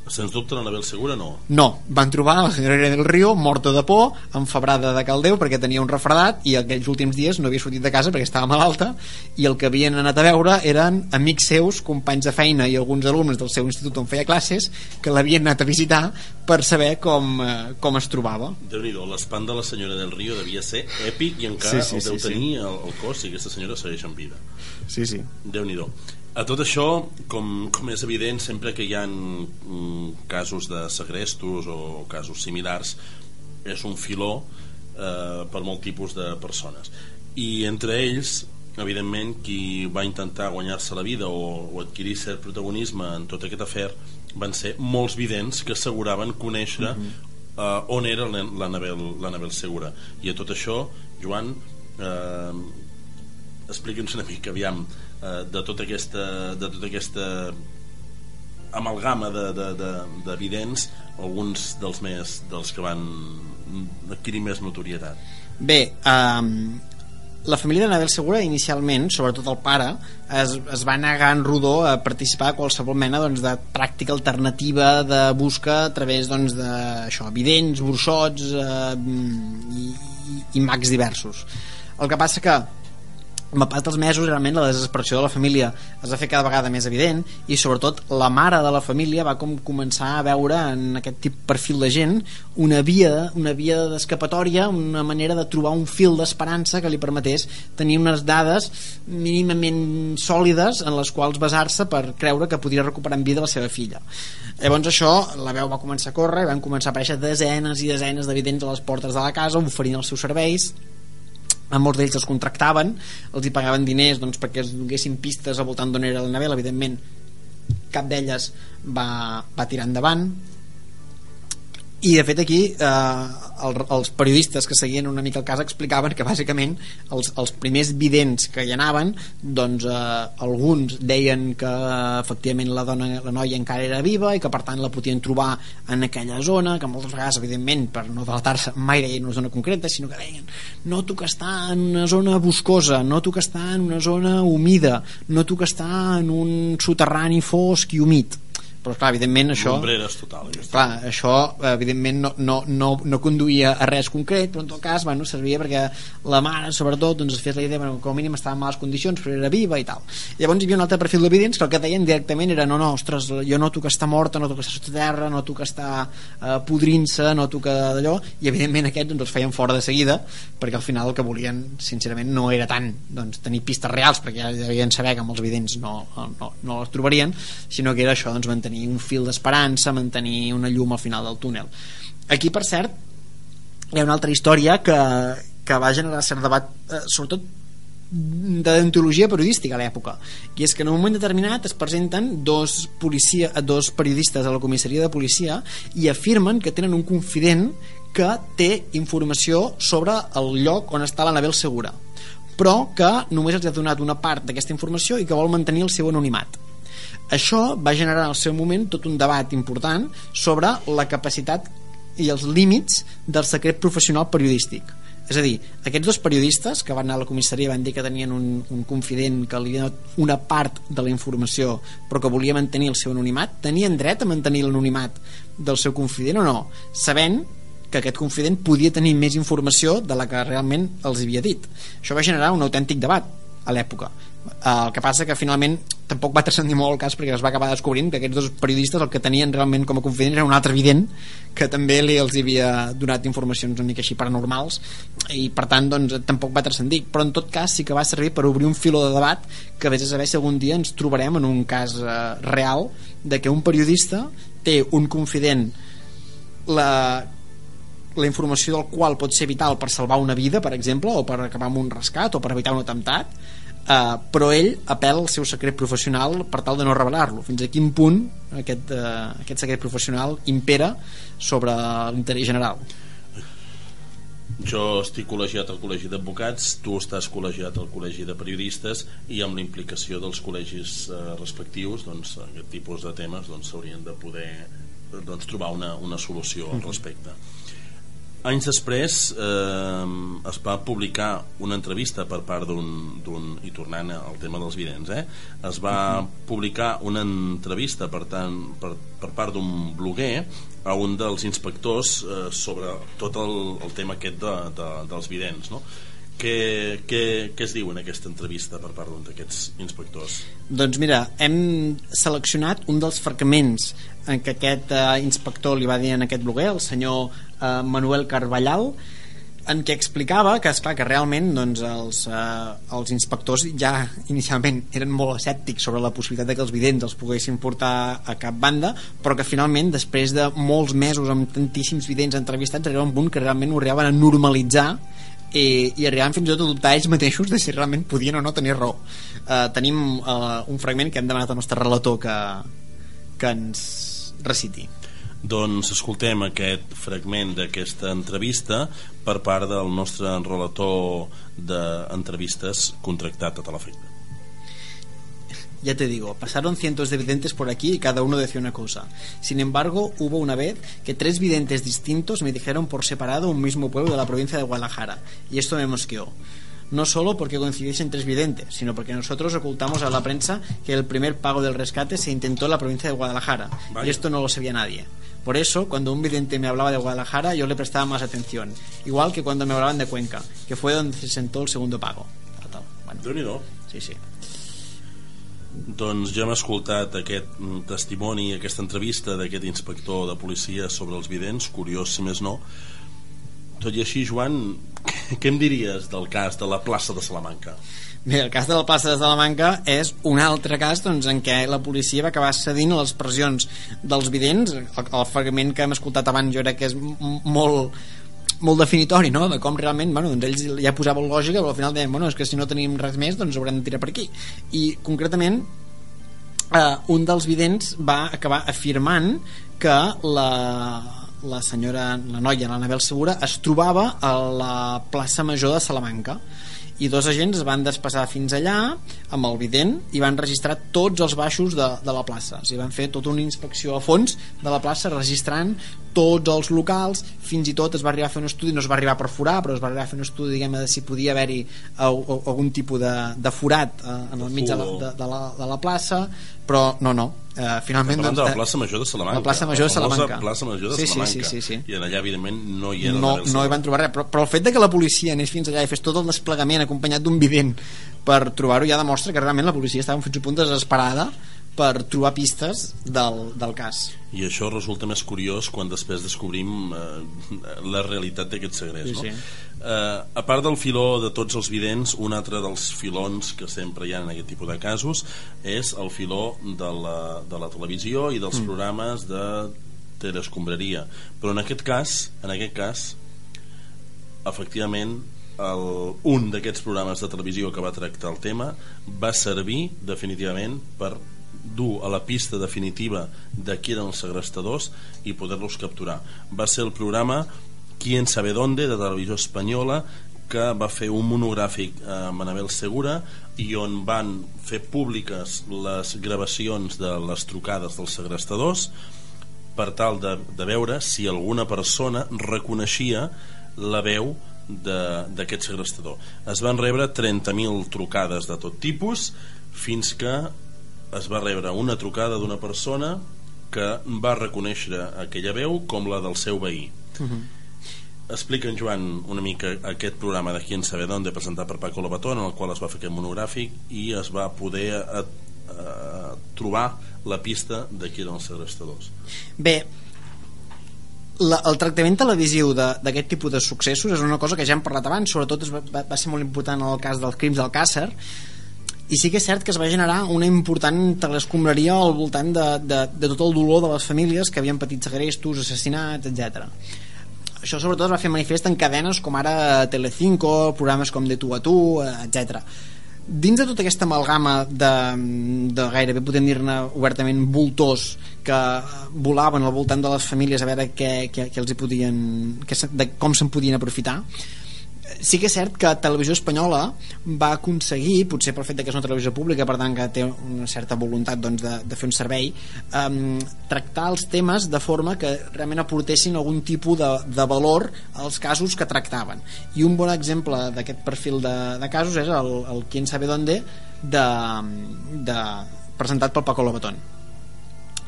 Sens dubte l'Anabel Segura no. No, van trobar la senyora del Río morta de por, enfebrada de caldeu perquè tenia un refredat i aquells últims dies no havia sortit de casa perquè estava malalta i el que havien anat a veure eren amics seus, companys de feina i alguns alumnes del seu institut on feia classes que l'havien anat a visitar per saber com, eh, com es trobava. déu nhi l'espant de la senyora del Río devia ser èpic i encara sí, sí, el deu sí, tenir sí. El, el cos si aquesta senyora segueix en vida. Sí, sí. déu nhi a tot això, com, com és evident, sempre que hi ha mm, casos de segrestos o casos similars, és un filó eh, per molt tipus de persones. I entre ells, evidentment, qui va intentar guanyar-se la vida o, o adquirir cert protagonisme en tot aquest afer van ser molts vidents que asseguraven conèixer uh -huh. eh, on era l'Anabel Segura. I a tot això, Joan, eh, explica'ns una mica, aviam, eh, de tota aquesta de tota aquesta amalgama d'evidents de, de, de alguns dels més dels que van adquirir més notorietat. Bé um, la família de Nabel Segura inicialment, sobretot el pare es, es va negar en rodó a participar a qualsevol mena doncs, de pràctica alternativa de busca a través doncs, de això, burxots eh, i, i, i mags diversos. El que passa que pas dels mesos realment la desesperació de la família es va fer cada vegada més evident i sobretot la mare de la família va com començar a veure en aquest tip perfil de gent una via, una via d'escapatòria una manera de trobar un fil d'esperança que li permetés tenir unes dades mínimament sòlides en les quals basar-se per creure que podria recuperar en vida la seva filla. Llavors això, la veu va començar a córrer i van començar a aparèixer desenes i desenes d'evidents a les portes de la casa oferint els seus serveis a molts d'ells els contractaven els hi pagaven diners doncs, perquè es donessin pistes al voltant d'on era la Nabel evidentment cap d'elles va, va tirar endavant i de fet aquí eh, el, els periodistes que seguien una mica el cas explicaven que bàsicament els, els primers vidents que hi anaven doncs eh, alguns deien que eh, efectivament la dona la noia encara era viva i que per tant la podien trobar en aquella zona que moltes vegades evidentment per no delatar-se mai deien una zona concreta sinó que deien noto que està en una zona boscosa noto que està en una zona humida noto que està en un soterrani fosc i humit però clar, evidentment això total clar, això evidentment no, no, no, no conduïa a res concret però en tot cas bueno, servia perquè la mare sobretot doncs, es fes la idea bueno, com a mínim estava en males condicions però era viva i tal. Llavors hi havia un altre perfil d'evidents que el que deien directament era no, no, ostres, jo noto que està morta noto que està sota terra, noto que està eh, podrint-se, noto que d'allò i evidentment aquests doncs, els feien fora de seguida perquè al final el que volien sincerament no era tant doncs, tenir pistes reals perquè ja devien saber que amb els evidents no, no, no les trobarien sinó que era això, doncs, mantenir un fil d'esperança, mantenir una llum al final del túnel. Aquí, per cert, hi ha una altra història que, que va generar cert debat, eh, sobretot de deontologia periodística a l'època i és que en un moment determinat es presenten dos, policia, dos periodistes a la comissaria de policia i afirmen que tenen un confident que té informació sobre el lloc on està l'Anabel Segura però que només els ha donat una part d'aquesta informació i que vol mantenir el seu anonimat això va generar al seu moment tot un debat important sobre la capacitat i els límits del secret professional periodístic. És a dir, aquests dos periodistes que van anar a la comissaria van dir que tenien un, un confident que li havia donat una part de la informació però que volia mantenir el seu anonimat, tenien dret a mantenir l'anonimat del seu confident o no? Sabent que aquest confident podia tenir més informació de la que realment els havia dit. Això va generar un autèntic debat a l'època el que passa que finalment tampoc va transcendir molt el cas perquè es va acabar descobrint que aquests dos periodistes el que tenien realment com a confident era un altre evident que també li els havia donat informacions una mica així paranormals i per tant doncs, tampoc va transcendir. Però en tot cas sí que va servir per obrir un filo de debat que vés a saber si algun dia ens trobarem en un cas uh, real de que un periodista té un confident la, la informació del qual pot ser vital per salvar una vida, per exemple, o per acabar amb un rescat o per evitar un atemptat eh, però ell apel al seu secret professional per tal de no revelar-lo. Fins a quin punt aquest, uh, aquest secret professional impera sobre l'interès general? Jo estic col·legiat al col·legi d'advocats tu estàs col·legiat al col·legi de periodistes i amb la implicació dels col·legis eh, respectius doncs, aquest tipus de temes doncs, s'haurien doncs, de poder doncs, trobar una, una solució al respecte anys després eh, es va publicar una entrevista per part d'un i tornant al tema dels vidents eh, es va publicar una entrevista per, tant, per, per part d'un bloguer a un dels inspectors eh, sobre tot el, el tema aquest de, de, dels vidents no? Què, què, què es diu en aquesta entrevista per part d'un d'aquests inspectors? Doncs mira, hem seleccionat un dels fragments en què aquest eh, inspector li va dir en aquest bloguer, el senyor eh, Manuel Carballal en què explicava que, esclar, que realment doncs, els, eh, els inspectors ja inicialment eren molt escèptics sobre la possibilitat de que els vidents els poguessin portar a cap banda, però que finalment, després de molts mesos amb tantíssims vidents entrevistats, arriba un punt que realment ho arribaven a normalitzar i, i arribaven fins i tot a dubtar ells mateixos de si realment podien o no tenir raó. Eh, tenim eh, un fragment que hem demanat al nostre relator que, que ens reciti. Doncs escoltem aquest fragment d'aquesta entrevista per part del nostre relator d'entrevistes contractat a Telefecta. Ya te digo, pasaron cientos de videntes por aquí y cada uno decía una cosa. Sin embargo, hubo una vez que tres videntes distintos me dijeron por separado un mismo pueblo de la provincia de Guadalajara, y esto me mosqueó. No solo porque coincidiesen tres videntes, sino porque nosotros ocultamos a la prensa que el primer pago del rescate se intentó en la provincia de Guadalajara, Vaya. y esto no lo sabía nadie. Por eso, cuando un vidente me hablaba de Guadalajara, yo le prestaba más atención, igual que cuando me hablaban de Cuenca, que fue donde se sentó el segundo pago. Bueno, sí, sí. Doncs ja hem escoltat aquest mm, testimoni, aquesta entrevista d'aquest inspector de policia sobre els vidents, curiós si més no. Tot i així, Joan, què em diries del cas de la plaça de Salamanca? Bé, el cas de la plaça de Salamanca és un altre cas doncs, en què la policia va acabar cedint a les pressions dels vidents. El, el fragment que hem escoltat abans jo crec que és molt, molt definitori no? de com realment bueno, doncs ells ja posaven lògica però al final deien bueno, és que si no tenim res més doncs haurem de tirar per aquí i concretament eh, un dels vidents va acabar afirmant que la, la senyora, la noia, l'Anabel Segura, es trobava a la plaça Major de Salamanca i dos agents es van despassar fins allà amb el vident i van registrar tots els baixos de, de la plaça. O sigui, van fer tota una inspecció a fons de la plaça registrant tots els locals. Fins i tot es va arribar a fer un estudi no es va arribar a perforar però es va arribar a fer un estudi diguem de si podia haver-hi algun tipus de, de forat eh, en el mig de la, de, de, la, de la plaça però no, no eh, finalment Parlant de la plaça Major de Salamanca. la plaça Major de Salamanca. plaça Major de sí, Salamanca. sí, sí, sí, sí. i en allà evidentment no hi era no, no hi van trobar res. Però, però el fet de que la policia anés fins allà i fes tot el desplegament acompanyat d'un vident per trobar-ho ja demostra que realment la policia estava fins a punt desesperada per trobar pistes del, del cas i això resulta més curiós quan després descobrim eh, la realitat d'aquest segrest sí, no? sí. Eh, a part del filó de tots els vidents un altre dels filons que sempre hi ha en aquest tipus de casos és el filó de la, de la televisió i dels mm. programes de telescombraria però en aquest cas en aquest cas efectivament el, un d'aquests programes de televisió que va tractar el tema va servir definitivament per dur a la pista definitiva de qui eren els segrestadors i poder-los capturar. Va ser el programa Quién sabe dónde de televisió espanyola que va fer un monogràfic amb Anabel Segura i on van fer públiques les gravacions de les trucades dels segrestadors per tal de, de veure si alguna persona reconeixia la veu d'aquest segrestador. Es van rebre 30.000 trucades de tot tipus fins que es va rebre una trucada d'una persona que va reconèixer aquella veu com la del seu veí. Uh -huh. Explica en Joan una mica aquest programa de Quién sabe dónde presentat per Paco Lobatón en el qual es va fer aquest monogràfic i es va poder a, a, trobar la pista de qui eren els segrestadors. Bé, la, el tractament televisiu d'aquest tipus de successos és una cosa que ja hem parlat abans, sobretot es va, va ser molt important en el cas dels crims del Càcer, i sí que és cert que es va generar una important telescombraria al voltant de, de, de tot el dolor de les famílies que havien patit segrestos, assassinats, etc. Això sobretot es va fer manifest en cadenes com ara Telecinco, programes com De tu a tu, etc. Dins de tota aquesta amalgama de, de gairebé podem dir-ne obertament voltors que volaven al voltant de les famílies a veure què, què, què els hi podien, què, de com se'n podien aprofitar, sí que és cert que Televisió Espanyola va aconseguir, potser pel fet que és una televisió pública, per tant que té una certa voluntat doncs, de, de fer un servei, um, tractar els temes de forma que realment aportessin algun tipus de, de valor als casos que tractaven. I un bon exemple d'aquest perfil de, de casos és el, el Quién sabe dónde de, de, presentat pel Paco Lobatón.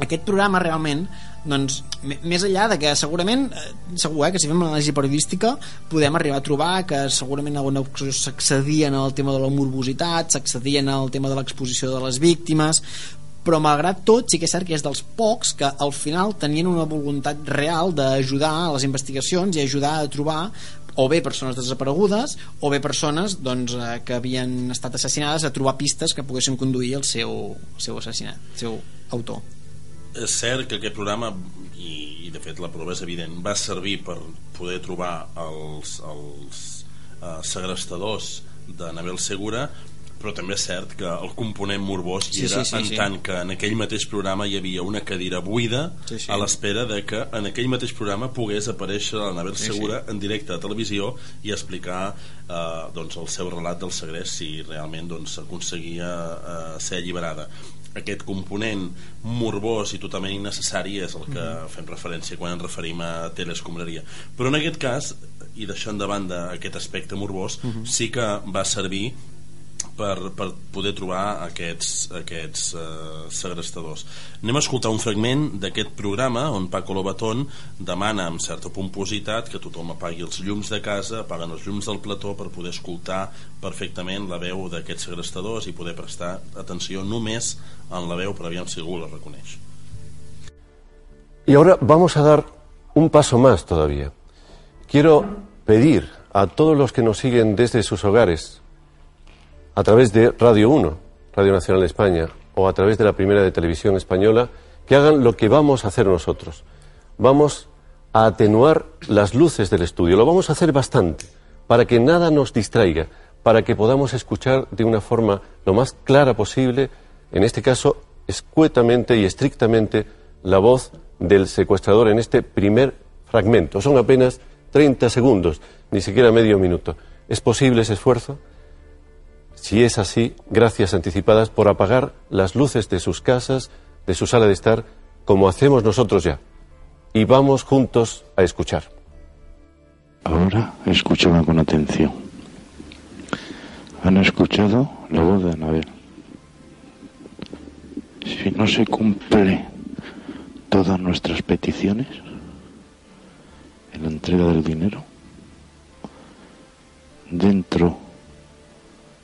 Aquest programa realment doncs, més enllà de que segurament eh, segur eh, que si fem l'anàlisi periodística podem arribar a trobar que segurament en alguna ocasió s'accedien al tema de la morbositat s'accedien al tema de l'exposició de les víctimes però malgrat tot sí que és cert que és dels pocs que al final tenien una voluntat real d'ajudar a les investigacions i ajudar a trobar o bé persones desaparegudes o bé persones doncs, eh, que havien estat assassinades a trobar pistes que poguessin conduir el seu, el seu assassinat, el seu autor és cert que aquest programa i, i de fet la prova és evident va servir per poder trobar els, els uh, segrestadors de Nabel Segura però també és cert que el component morbós hi era sí, sí, sí, en sí. tant que en aquell mateix programa hi havia una cadira buida sí, sí. a l'espera de que en aquell mateix programa pogués aparèixer la Nabel sí, Segura sí. en directe a televisió i explicar eh, doncs, el seu relat del segrest si realment doncs, aconseguia eh, ser alliberada aquest component morbós i totalment innecessari és el que mm. fem referència quan ens referim a telescombraria però en aquest cas i deixant de banda aquest aspecte morbós mm -hmm. sí que va servir per, per poder trobar aquests, aquests uh, segrestadors. Anem a escoltar un fragment d'aquest programa on Paco Lobatón demana amb certa pompositat que tothom apagui els llums de casa, apaguen els llums del plató per poder escoltar perfectament la veu d'aquests segrestadors i poder prestar atenció només en la veu per aviam si algú. Y ahora vamos a dar un paso más todavía. Quiero pedir a todos los que nos siguen desde sus hogares, a través de Radio 1, Radio Nacional de España, o a través de la primera de televisión española, que hagan lo que vamos a hacer nosotros. Vamos a atenuar las luces del estudio. Lo vamos a hacer bastante, para que nada nos distraiga, para que podamos escuchar de una forma lo más clara posible, en este caso, escuetamente y estrictamente, la voz del secuestrador en este primer fragmento, son apenas 30 segundos, ni siquiera medio minuto. ¿Es posible ese esfuerzo? Si es así, gracias anticipadas por apagar las luces de sus casas, de su sala de estar, como hacemos nosotros ya. Y vamos juntos a escuchar. Ahora escúchame con atención. Han escuchado la voz de Anabel. Si no se cumple todas nuestras peticiones en la entrega del dinero, dentro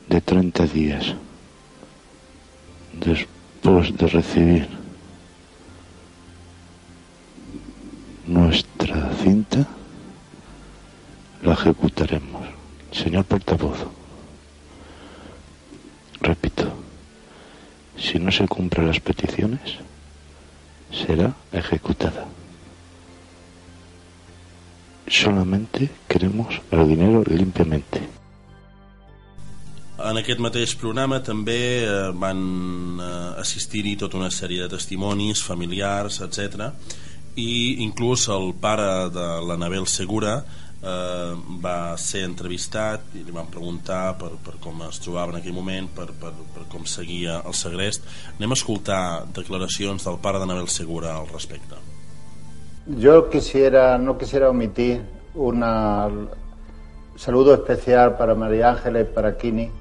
de 30 días después de recibir nuestra cinta, la ejecutaremos. Señor portavoz, repito, si no se cumplen las peticiones, será ejecutada. Solamente queremos el dinero limpiamente. En aquest mateix programa també eh, van eh, assistir-hi tota una sèrie de testimonis familiars, etc. i inclús el pare de l'Anabel Segura eh, va ser entrevistat i li van preguntar per, per com es trobava en aquell moment, per, per, per com seguia el segrest. Anem a escoltar declaracions del pare d'Anabel Segura al respecte. Yo quisiera, no quisiera omitir una saludo especial para María Ángeles y para Kini,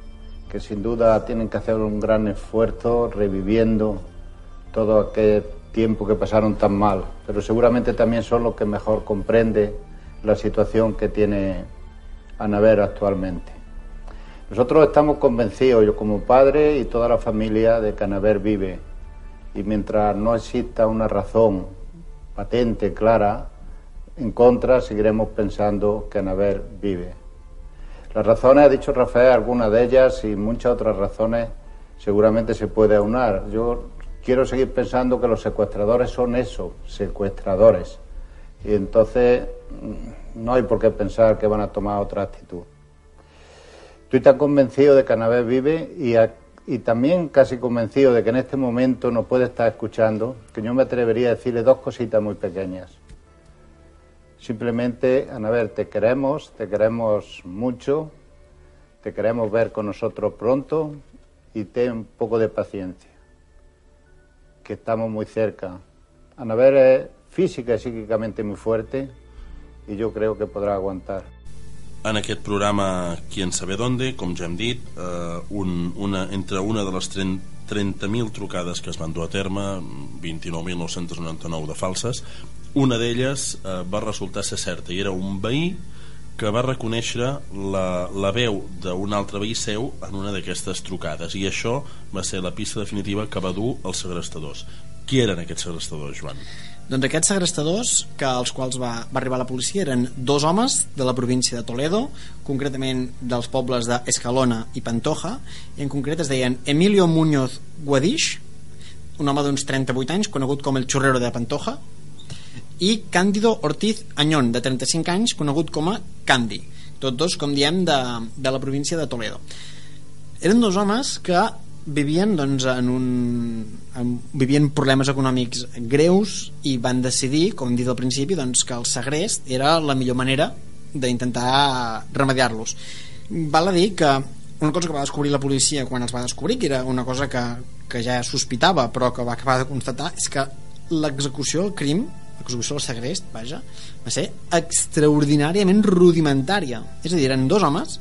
que sin duda tienen que hacer un gran esfuerzo reviviendo todo aquel tiempo que pasaron tan mal, pero seguramente también son los que mejor comprende la situación que tiene Anaver actualmente. Nosotros estamos convencidos, yo como padre y toda la familia, de que Anaver vive. Y mientras no exista una razón patente, clara, en contra, seguiremos pensando que Anaver vive. Las razones, ha dicho Rafael, algunas de ellas y muchas otras razones seguramente se puede aunar. Yo quiero seguir pensando que los secuestradores son eso, secuestradores. Y entonces mm, no hay por qué pensar que van a tomar otra actitud. Estoy tan convencido de que Anabel vive y, y también casi convencido de que en este momento nos puede estar escuchando, que yo me atrevería a decirle dos cositas muy pequeñas. Simplemente, Anabel, te queremos, te queremos mucho, te queremos ver con nosotros pronto y ten un poco de paciencia, que estamos muy cerca. Anabel es física y psíquicamente muy fuerte y yo creo que podrá aguantar. En aquest programa Quién sabe dónde, com ja hem dit, eh, un, una, entre una de les 30 30.000 trucades que es van dur a terme, 29.999 de falses, una d'elles eh, va resultar ser certa i era un veí que va reconèixer la, la veu d'un altre veí seu en una d'aquestes trucades i això va ser la pista definitiva que va dur els segrestadors. Qui eren aquests segrestadors, Joan? Doncs aquests segrestadors, que als quals va, va arribar la policia, eren dos homes de la província de Toledo, concretament dels pobles d'Escalona i Pantoja, i en concret es deien Emilio Muñoz Guadix, un home d'uns 38 anys, conegut com el xurrero de Pantoja, i Cándido Ortiz Añón, de 35 anys, conegut com a Candy, tots dos, com diem, de, de la província de Toledo. Eren dos homes que vivien doncs, en un, en, vivien problemes econòmics greus i van decidir, com hem dit al principi, doncs, que el segrest era la millor manera d'intentar remediar-los. Val a dir que una cosa que va descobrir la policia quan els va descobrir, que era una cosa que, que ja sospitava però que va acabar de constatar, és que l'execució del crim l'execució del segrest, vaja, va ser extraordinàriament rudimentària. És a dir, eren dos homes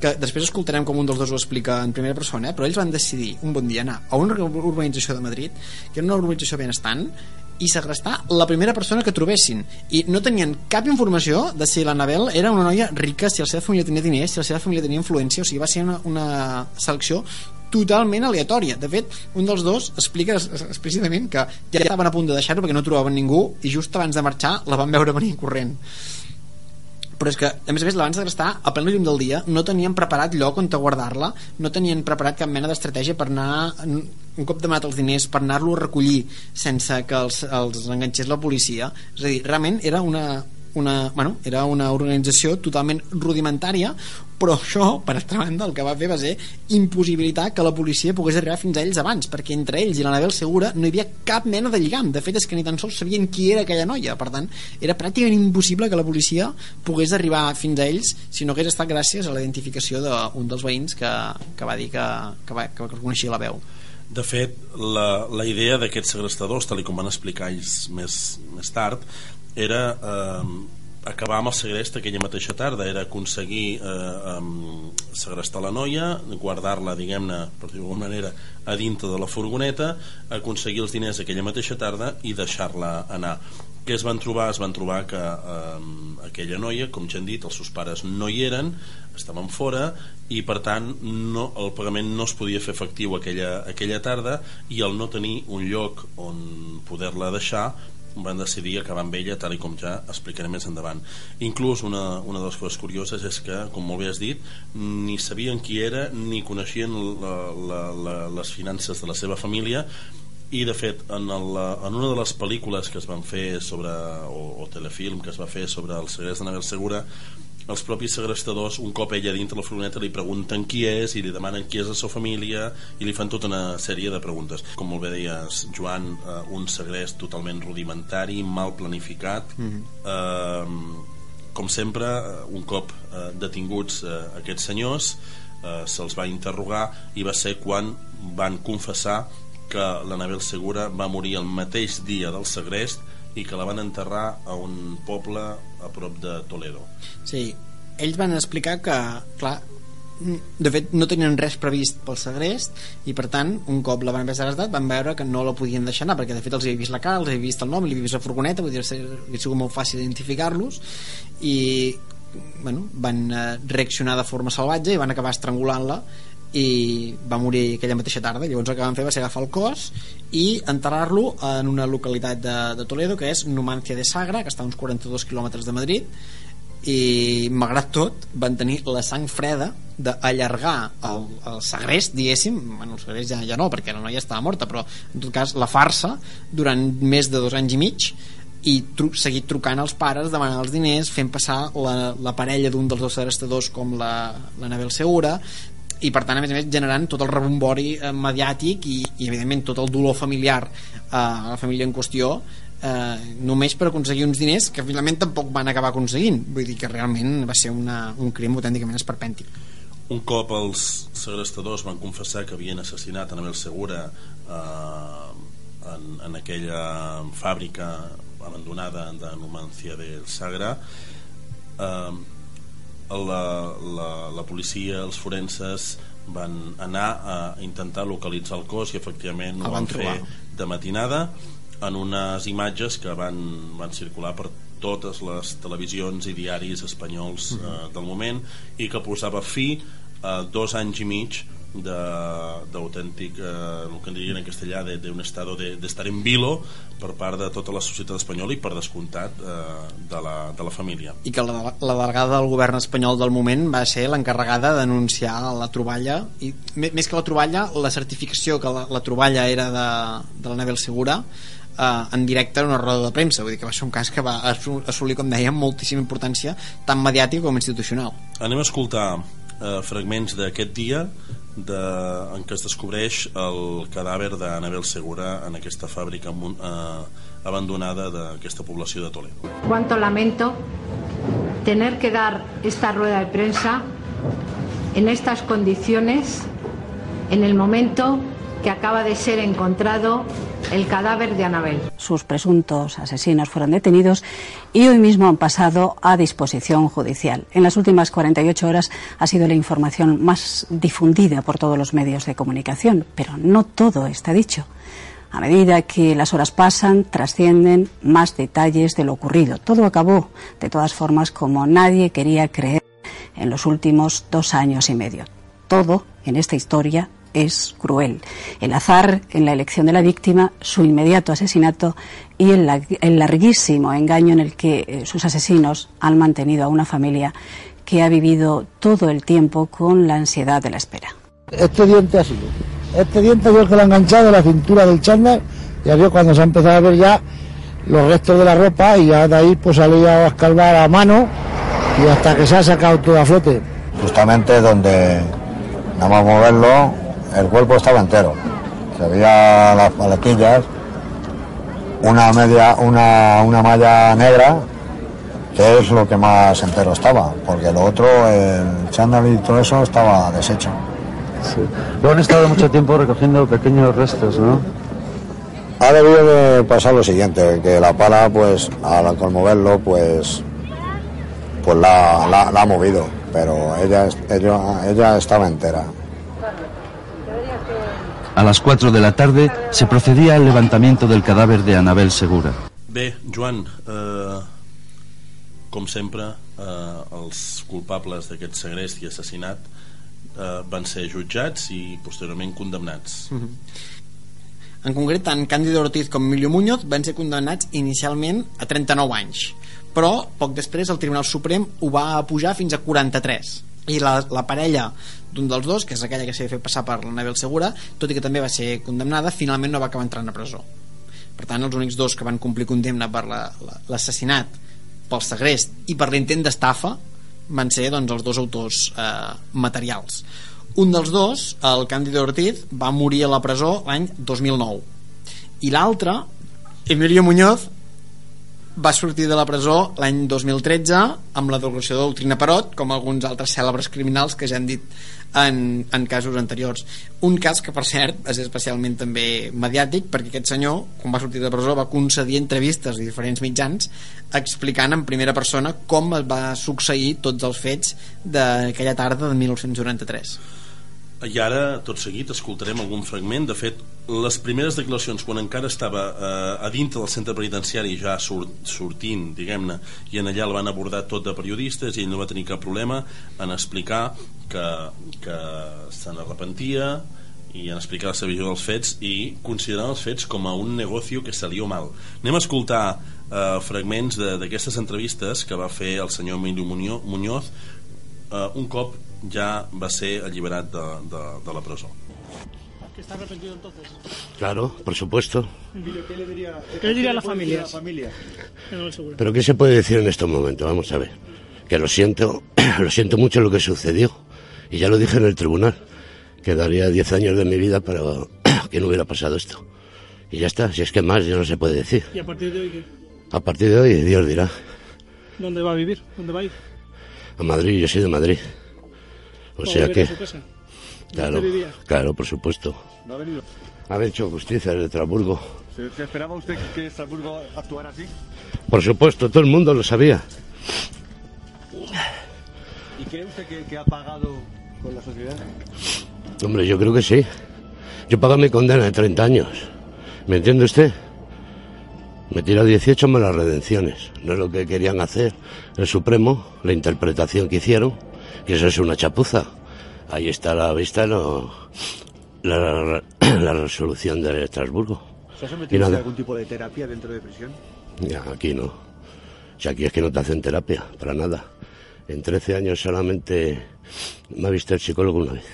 que després escoltarem com un dels dos ho explica en primera persona, eh? però ells van decidir un bon dia anar a una urbanització de Madrid, que era una urbanització benestant, i segrestar la primera persona que trobessin i no tenien cap informació de si l'Anabel era una noia rica, si la seva família tenia diners, si la seva família tenia influència o sigui, va ser una, una selecció totalment aleatòria. De fet, un dels dos explica explícitament que ja estaven a punt de deixar-ho perquè no trobaven ningú i just abans de marxar la van veure venir corrent però és que, a més a més, l'abans d'estar a plena llum del dia no tenien preparat lloc on guardar-la, no tenien preparat cap mena d'estratègia per anar, un cop demanat els diners, per anar-lo a recollir sense que els, els enganxés la policia. És a dir, realment era una, una, bueno, era una organització totalment rudimentària però això, per altra banda, el que va fer va ser impossibilitar que la policia pogués arribar fins a ells abans, perquè entre ells i l'Anabel Segura no hi havia cap mena de lligam. De fet, és que ni tan sols sabien qui era aquella noia. Per tant, era pràcticament impossible que la policia pogués arribar fins a ells si no hagués estat gràcies a la identificació d'un dels veïns que, que va dir que, que, va, que reconeixia la veu. De fet, la, la idea d'aquests segrestadors, tal com van explicar ells més, més tard, era eh, acabar amb el segrest aquella mateixa tarda era aconseguir eh, um, segrestar la noia guardar-la, diguem-ne, per dir d'alguna manera a dintre de la furgoneta aconseguir els diners aquella mateixa tarda i deixar-la anar què es van trobar? Es van trobar que eh, aquella noia, com ja han dit, els seus pares no hi eren, estaven fora i per tant no, el pagament no es podia fer efectiu aquella, aquella tarda i el no tenir un lloc on poder-la deixar van decidir acabar amb ella tal i com ja explicaré més endavant. Inclús una, una de les coses curioses és que com molt bé has dit ni sabien qui era ni coneixien la, la, la, les finances de la seva família i de fet en, el, en una de les pel·lícules que es van fer sobre o, o telefilm que es va fer sobre el segrest de Nabel Segura els propis segrestadors, un cop ella dintre la furgoneta li pregunten qui és i li demanen qui és la seva família i li fan tota una sèrie de preguntes. Com molt bé deies, Joan, eh, un segrest totalment rudimentari, mal planificat. Mm -hmm. eh, com sempre, eh, un cop eh, detinguts eh, aquests senyors, eh, se'ls va interrogar i va ser quan van confessar que l'Anabel Segura va morir el mateix dia del segrest i que la van enterrar a un poble a prop de Toledo. Sí, ells van explicar que, clar, de fet no tenien res previst pel segrest i per tant un cop la van haver segrestat van veure que no la podien deixar anar perquè de fet els havia vist la cara, els havia vist el nom, li havia vist la furgoneta vull dir, havia sigut molt fàcil identificar-los i bueno, van eh, reaccionar de forma salvatge i van acabar estrangulant-la i va morir aquella mateixa tarda. Llavors el que van fer va ser agafar el cos i enterrar-lo en una localitat de, de Toledo que és Numancia de Sagra que està a uns 42 quilòmetres de Madrid. I malgrat tot van tenir la sang freda d'allargar el, el segrest diguéssim, bueno, el segrest ja, ja no perquè la noia estava morta però en tot cas la farsa durant més de dos anys i mig i tru seguir trucant als pares demanant els diners, fent passar la, la parella d'un dels dos segrestadors com la, la Nabel Segura i per tant a més a més generant tot el rebombori eh, mediàtic i, i evidentment tot el dolor familiar eh, a la família en qüestió eh, només per aconseguir uns diners que finalment tampoc van acabar aconseguint. Vull dir que realment va ser una, un crim autènticament esperpèntic. Un cop els segrestadors van confessar que havien assassinat Anabel Segura eh, en, en aquella fàbrica abandonada de Numancia del Sagra eh, la, la, la policia, els forenses van anar a intentar localitzar el cos i efectivament ho van, van fer de matinada en unes imatges que van, van circular per totes les televisions i diaris espanyols mm -hmm. eh, del moment i que posava fi a dos anys i mig d'autèntic eh, el que en dirien en castellà d'un estado d'estar de, en vilo per part de tota la societat espanyola i per descomptat eh, de, la, de la família. I que la, la delegada del govern espanyol del moment va ser l'encarregada de denunciar la troballa i més que la troballa la certificació que la, la troballa era de, de la Nebel Segura eh, en directe en una roda de premsa. Vull dir que va ser un cas que va assolir com dèiem moltíssima importància tant mediàtica com institucional. Anem a escoltar eh, fragments d'aquest dia de, en què es descobreix el cadàver d'Anabel Segura en aquesta fàbrica eh, abandonada d'aquesta població de Toledo. Cuánto lamento tener que dar esta rueda de prensa en estas condiciones en el momento que acaba de ser encontrado el cadáver de Anabel. Sus presuntos asesinos fueron detenidos y hoy mismo han pasado a disposición judicial. En las últimas 48 horas ha sido la información más difundida por todos los medios de comunicación, pero no todo está dicho. A medida que las horas pasan, trascienden más detalles de lo ocurrido. Todo acabó, de todas formas, como nadie quería creer en los últimos dos años y medio. Todo en esta historia es cruel. El azar en la elección de la víctima, su inmediato asesinato y el, el larguísimo engaño en el que eh, sus asesinos han mantenido a una familia que ha vivido todo el tiempo con la ansiedad de la espera. Este diente ha sido. Este diente yo que lo ha enganchado a la cintura del chándal y había cuando se ha empezado a ver ya los restos de la ropa y ya de ahí pues salía a escalvar a mano y hasta que se ha sacado todo a flote. Justamente donde nada más moverlo, el cuerpo estaba entero. Se veía las paletillas, una media, una, una malla negra, que es lo que más entero estaba, porque lo otro, el chándal y todo eso estaba deshecho. Lo han estado mucho tiempo recogiendo pequeños restos, ¿no? Ha debido de pasar lo siguiente, que la pala, pues, al conmoverlo, pues, pues la, la- la ha movido, pero ella, ella, ella estaba entera. A las 4 de la tarde se procedía al levantamiento del cadáver de Anabel Segura. Bé, Joan, eh, com sempre, eh, els culpables d'aquest segrest i assassinat eh, van ser jutjats i posteriorment condemnats. Mhm. En concret, tant Càndido Ortiz com Emilio Muñoz van ser condemnats inicialment a 39 anys, però poc després el Tribunal Suprem ho va pujar fins a 43 i la, la parella d'un dels dos, que és aquella que s'ha fet passar per l'Anabel Segura, tot i que també va ser condemnada, finalment no va acabar entrant a presó. Per tant, els únics dos que van complir condemna per la- la- l'assassinat, pel segrest i per l'intent d'estafa van ser doncs, els dos autors eh, materials. Un dels dos, el Cándido Ortiz, va morir a la presó l'any 2009 i l'altre, Emilio Muñoz, va sortir de la presó l'any 2013 amb la derogació de doctrina Parot, com alguns altres cèlebres criminals que ja han dit en, en casos anteriors. Un cas que, per cert, és especialment també mediàtic, perquè aquest senyor, quan va sortir de presó, va concedir entrevistes a diferents mitjans explicant en primera persona com es va succeir tots els fets d'aquella tarda de 1993. I ara, tot seguit, escoltarem algun fragment. De fet, les primeres declaracions, quan encara estava eh, a dintre del centre penitenciari, ja sort, sortint, diguem-ne, i en allà el van abordar tot de periodistes i ell no va tenir cap problema en explicar que, que se n'arrepentia i en explicar la seva visió dels fets i considerar els fets com a un negoci que salió mal. Anem a escoltar eh, fragments d'aquestes entrevistes que va fer el senyor Emilio Muñoz, Muñoz eh, un cop ja va ser alliberat de, de, de la presó. ¿Que está arrepentido entonces? Claro, por supuesto. ¿Qué le diría, ¿Qué le diría a la familia? Que no lo seguro. Pero ¿qué se puede decir en estos momentos? Vamos a ver. Que lo siento, lo siento mucho lo que sucedió. Y ya lo dije en el tribunal. Que daría 10 años de mi vida para que no hubiera pasado esto. Y ya está, si es que más ya no se puede decir. ¿Y a partir de hoy qué? A partir de hoy, Dios dirá. ¿Dónde va a vivir? ¿Dónde va a ir? A Madrid, yo soy de Madrid. O ¿Va a sea que... Claro, claro, por supuesto. ¿No ha venido? Haber hecho justicia desde Estrasburgo. ¿Se, se esperaba usted que Estrasburgo actuara así? Por supuesto, todo el mundo lo sabía. ¿Y cree usted que, que ha pagado con la sociedad? Hombre, yo creo que sí. Yo pago mi condena de 30 años. ¿Me entiende usted? Me tira 18 más las redenciones. No es lo que querían hacer el Supremo, la interpretación que hicieron, que eso es una chapuza. Ahí está a la vista lo- la, la resolución de Estrasburgo. ¿Se ha sometido a algún tipo de terapia dentro de prisión? Ya, aquí no. Aquí es que no te hacen terapia, para nada. En 13 años solamente me ha visto el psicólogo una vez.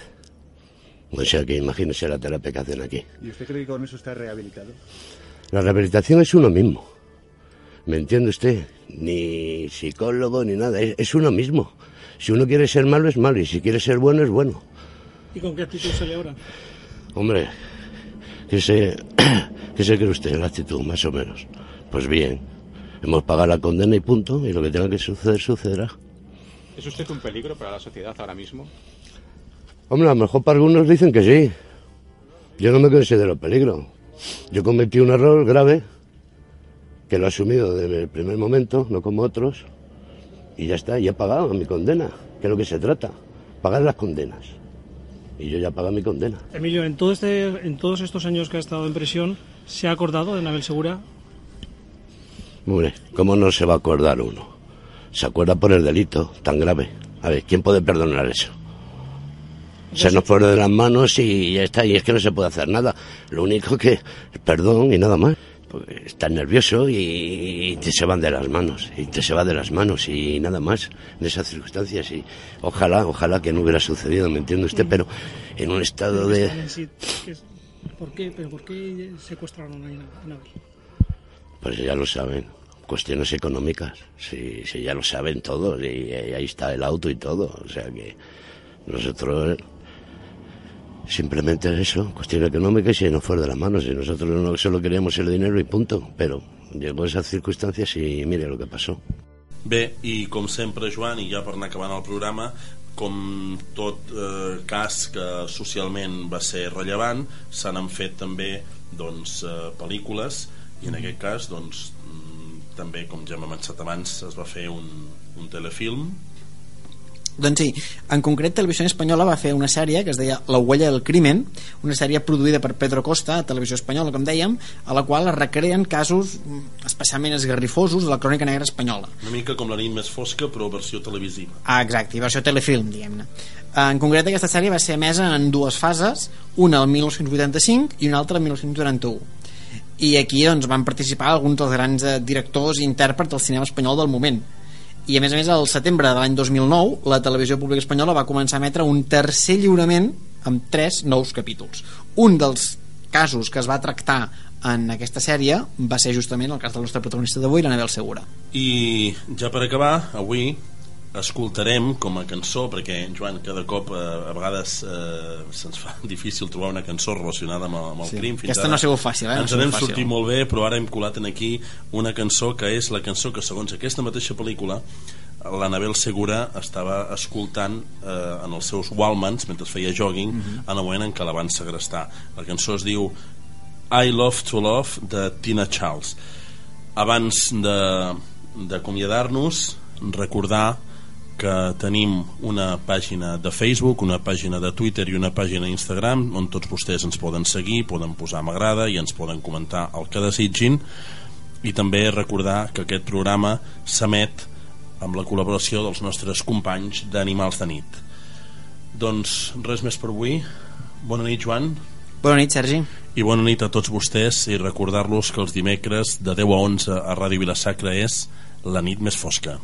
O sea que imagínese la terapia que hacen aquí. ¿Y usted cree que con eso está rehabilitado? La rehabilitación es uno mismo. ¿Me entiende usted? Ni psicólogo ni nada. Es, es uno mismo. Si uno quiere ser malo es malo y si quiere ser bueno es bueno. ¿Y con qué actitud sale ahora? Hombre, ¿qué se, ¿qué se cree usted la actitud, más o menos? Pues bien, hemos pagado la condena y punto, y lo que tenga que suceder, sucederá. ¿Es usted un peligro para la sociedad ahora mismo? Hombre, a lo mejor para algunos dicen que sí. Yo no me considero peligro. Yo cometí un error grave, que lo he asumido desde el primer momento, no como otros, y ya está, y he pagado mi condena, que es lo que se trata, pagar las condenas. Y yo ya pago mi condena. Emilio, en, todo este, en todos estos años que ha estado en prisión, ¿se ha acordado de Nabel Segura? Hombre, ¿cómo no se va a acordar uno? Se acuerda por el delito tan grave. A ver, ¿quién puede perdonar eso? Se nos pone de las manos y ya está, y es que no se puede hacer nada. Lo único que, perdón y nada más. Porque estás nervioso y te se van de las manos, y te se va de las manos y nada más en esas circunstancias. Y ojalá, ojalá que no hubiera sucedido, ¿me entiende usted? Pero en un estado de... Sí, ¿qué es- ¿Por qué, pero ¿Por qué secuestraron a Nabel? Pues ya lo saben. Cuestiones económicas. Si, si ya lo saben todos. Y, y ahí está el auto y todo. O sea que nosotros simplemente eso, cuestión económica si nos fuera de las manos. Y nosotros no solo queríamos el dinero y punto. Pero llegó esas circunstancias y mire lo que pasó. Bé, i com sempre, Joan, i ja per anar acabant el programa, com tot eh, cas que socialment va ser rellevant, se n'han fet també doncs, eh, pel·lícules, i en aquest cas, doncs, mm, també, com ja hem avançat abans, es va fer un, un telefilm Doncs sí, en concret Televisió Espanyola va fer una sèrie que es deia La huella del crimen, una sèrie produïda per Pedro Costa a Televisió Espanyola, com dèiem, a la qual es recreen casos mm, especialment esgarrifosos de la crònica negra espanyola. una mica com la nit més fosca però versió televisiva Ah, exacte, i versió telefilm, diguem-ne. En concret, aquesta sèrie va ser emesa en dues fases, una el 1985 i una altra el 1991. I aquí doncs, van participar alguns dels grans eh, directors i intèrprets del cinema espanyol del moment. I a més a més, al setembre de l'any 2009, la televisió pública espanyola va començar a emetre un tercer lliurament amb tres nous capítols. Un dels casos que es va tractar en aquesta sèrie va ser justament el cas del nostre protagonista d'avui, l'Anabel Segura. I ja per acabar, avui escoltarem com a cançó, perquè, Joan, cada cop eh, a vegades eh, se'ns fa difícil trobar una cançó relacionada amb, el- amb el Sí. crim. Aquesta no ha sigut fàcil, eh? No Ens n'hem fàcil. sortit molt bé, però ara hem colat en aquí una cançó que és la cançó que, segons aquesta mateixa pel·lícula, l'Anabel Segura estava escoltant eh, en els seus Walmans mentre feia jogging Mhm. en el moment en què la van segrestar. La cançó es diu I Love to Love de Tina Charles. Abans de- d'acomiadar-nos, recordar que tenim una pàgina de Facebook, una pàgina de Twitter i una pàgina d'Instagram on tots vostès ens poden seguir, poden posar m'agrada i ens poden comentar el que desitgin i també recordar que aquest programa s'emet amb la col·laboració dels nostres companys d'Animals de Nit. Doncs res més per avui. Bona nit, Joan. Bona nit, Sergi. I bona nit a tots vostès i recordar-los que els dimecres de 10 a 11 a Ràdio Vilasacra és la nit més fosca.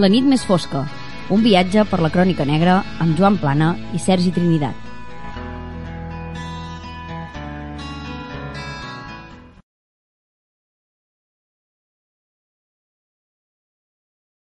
La nit més fosca, un viatge per la crònica negra amb Joan Plana i Sergi Trinitat.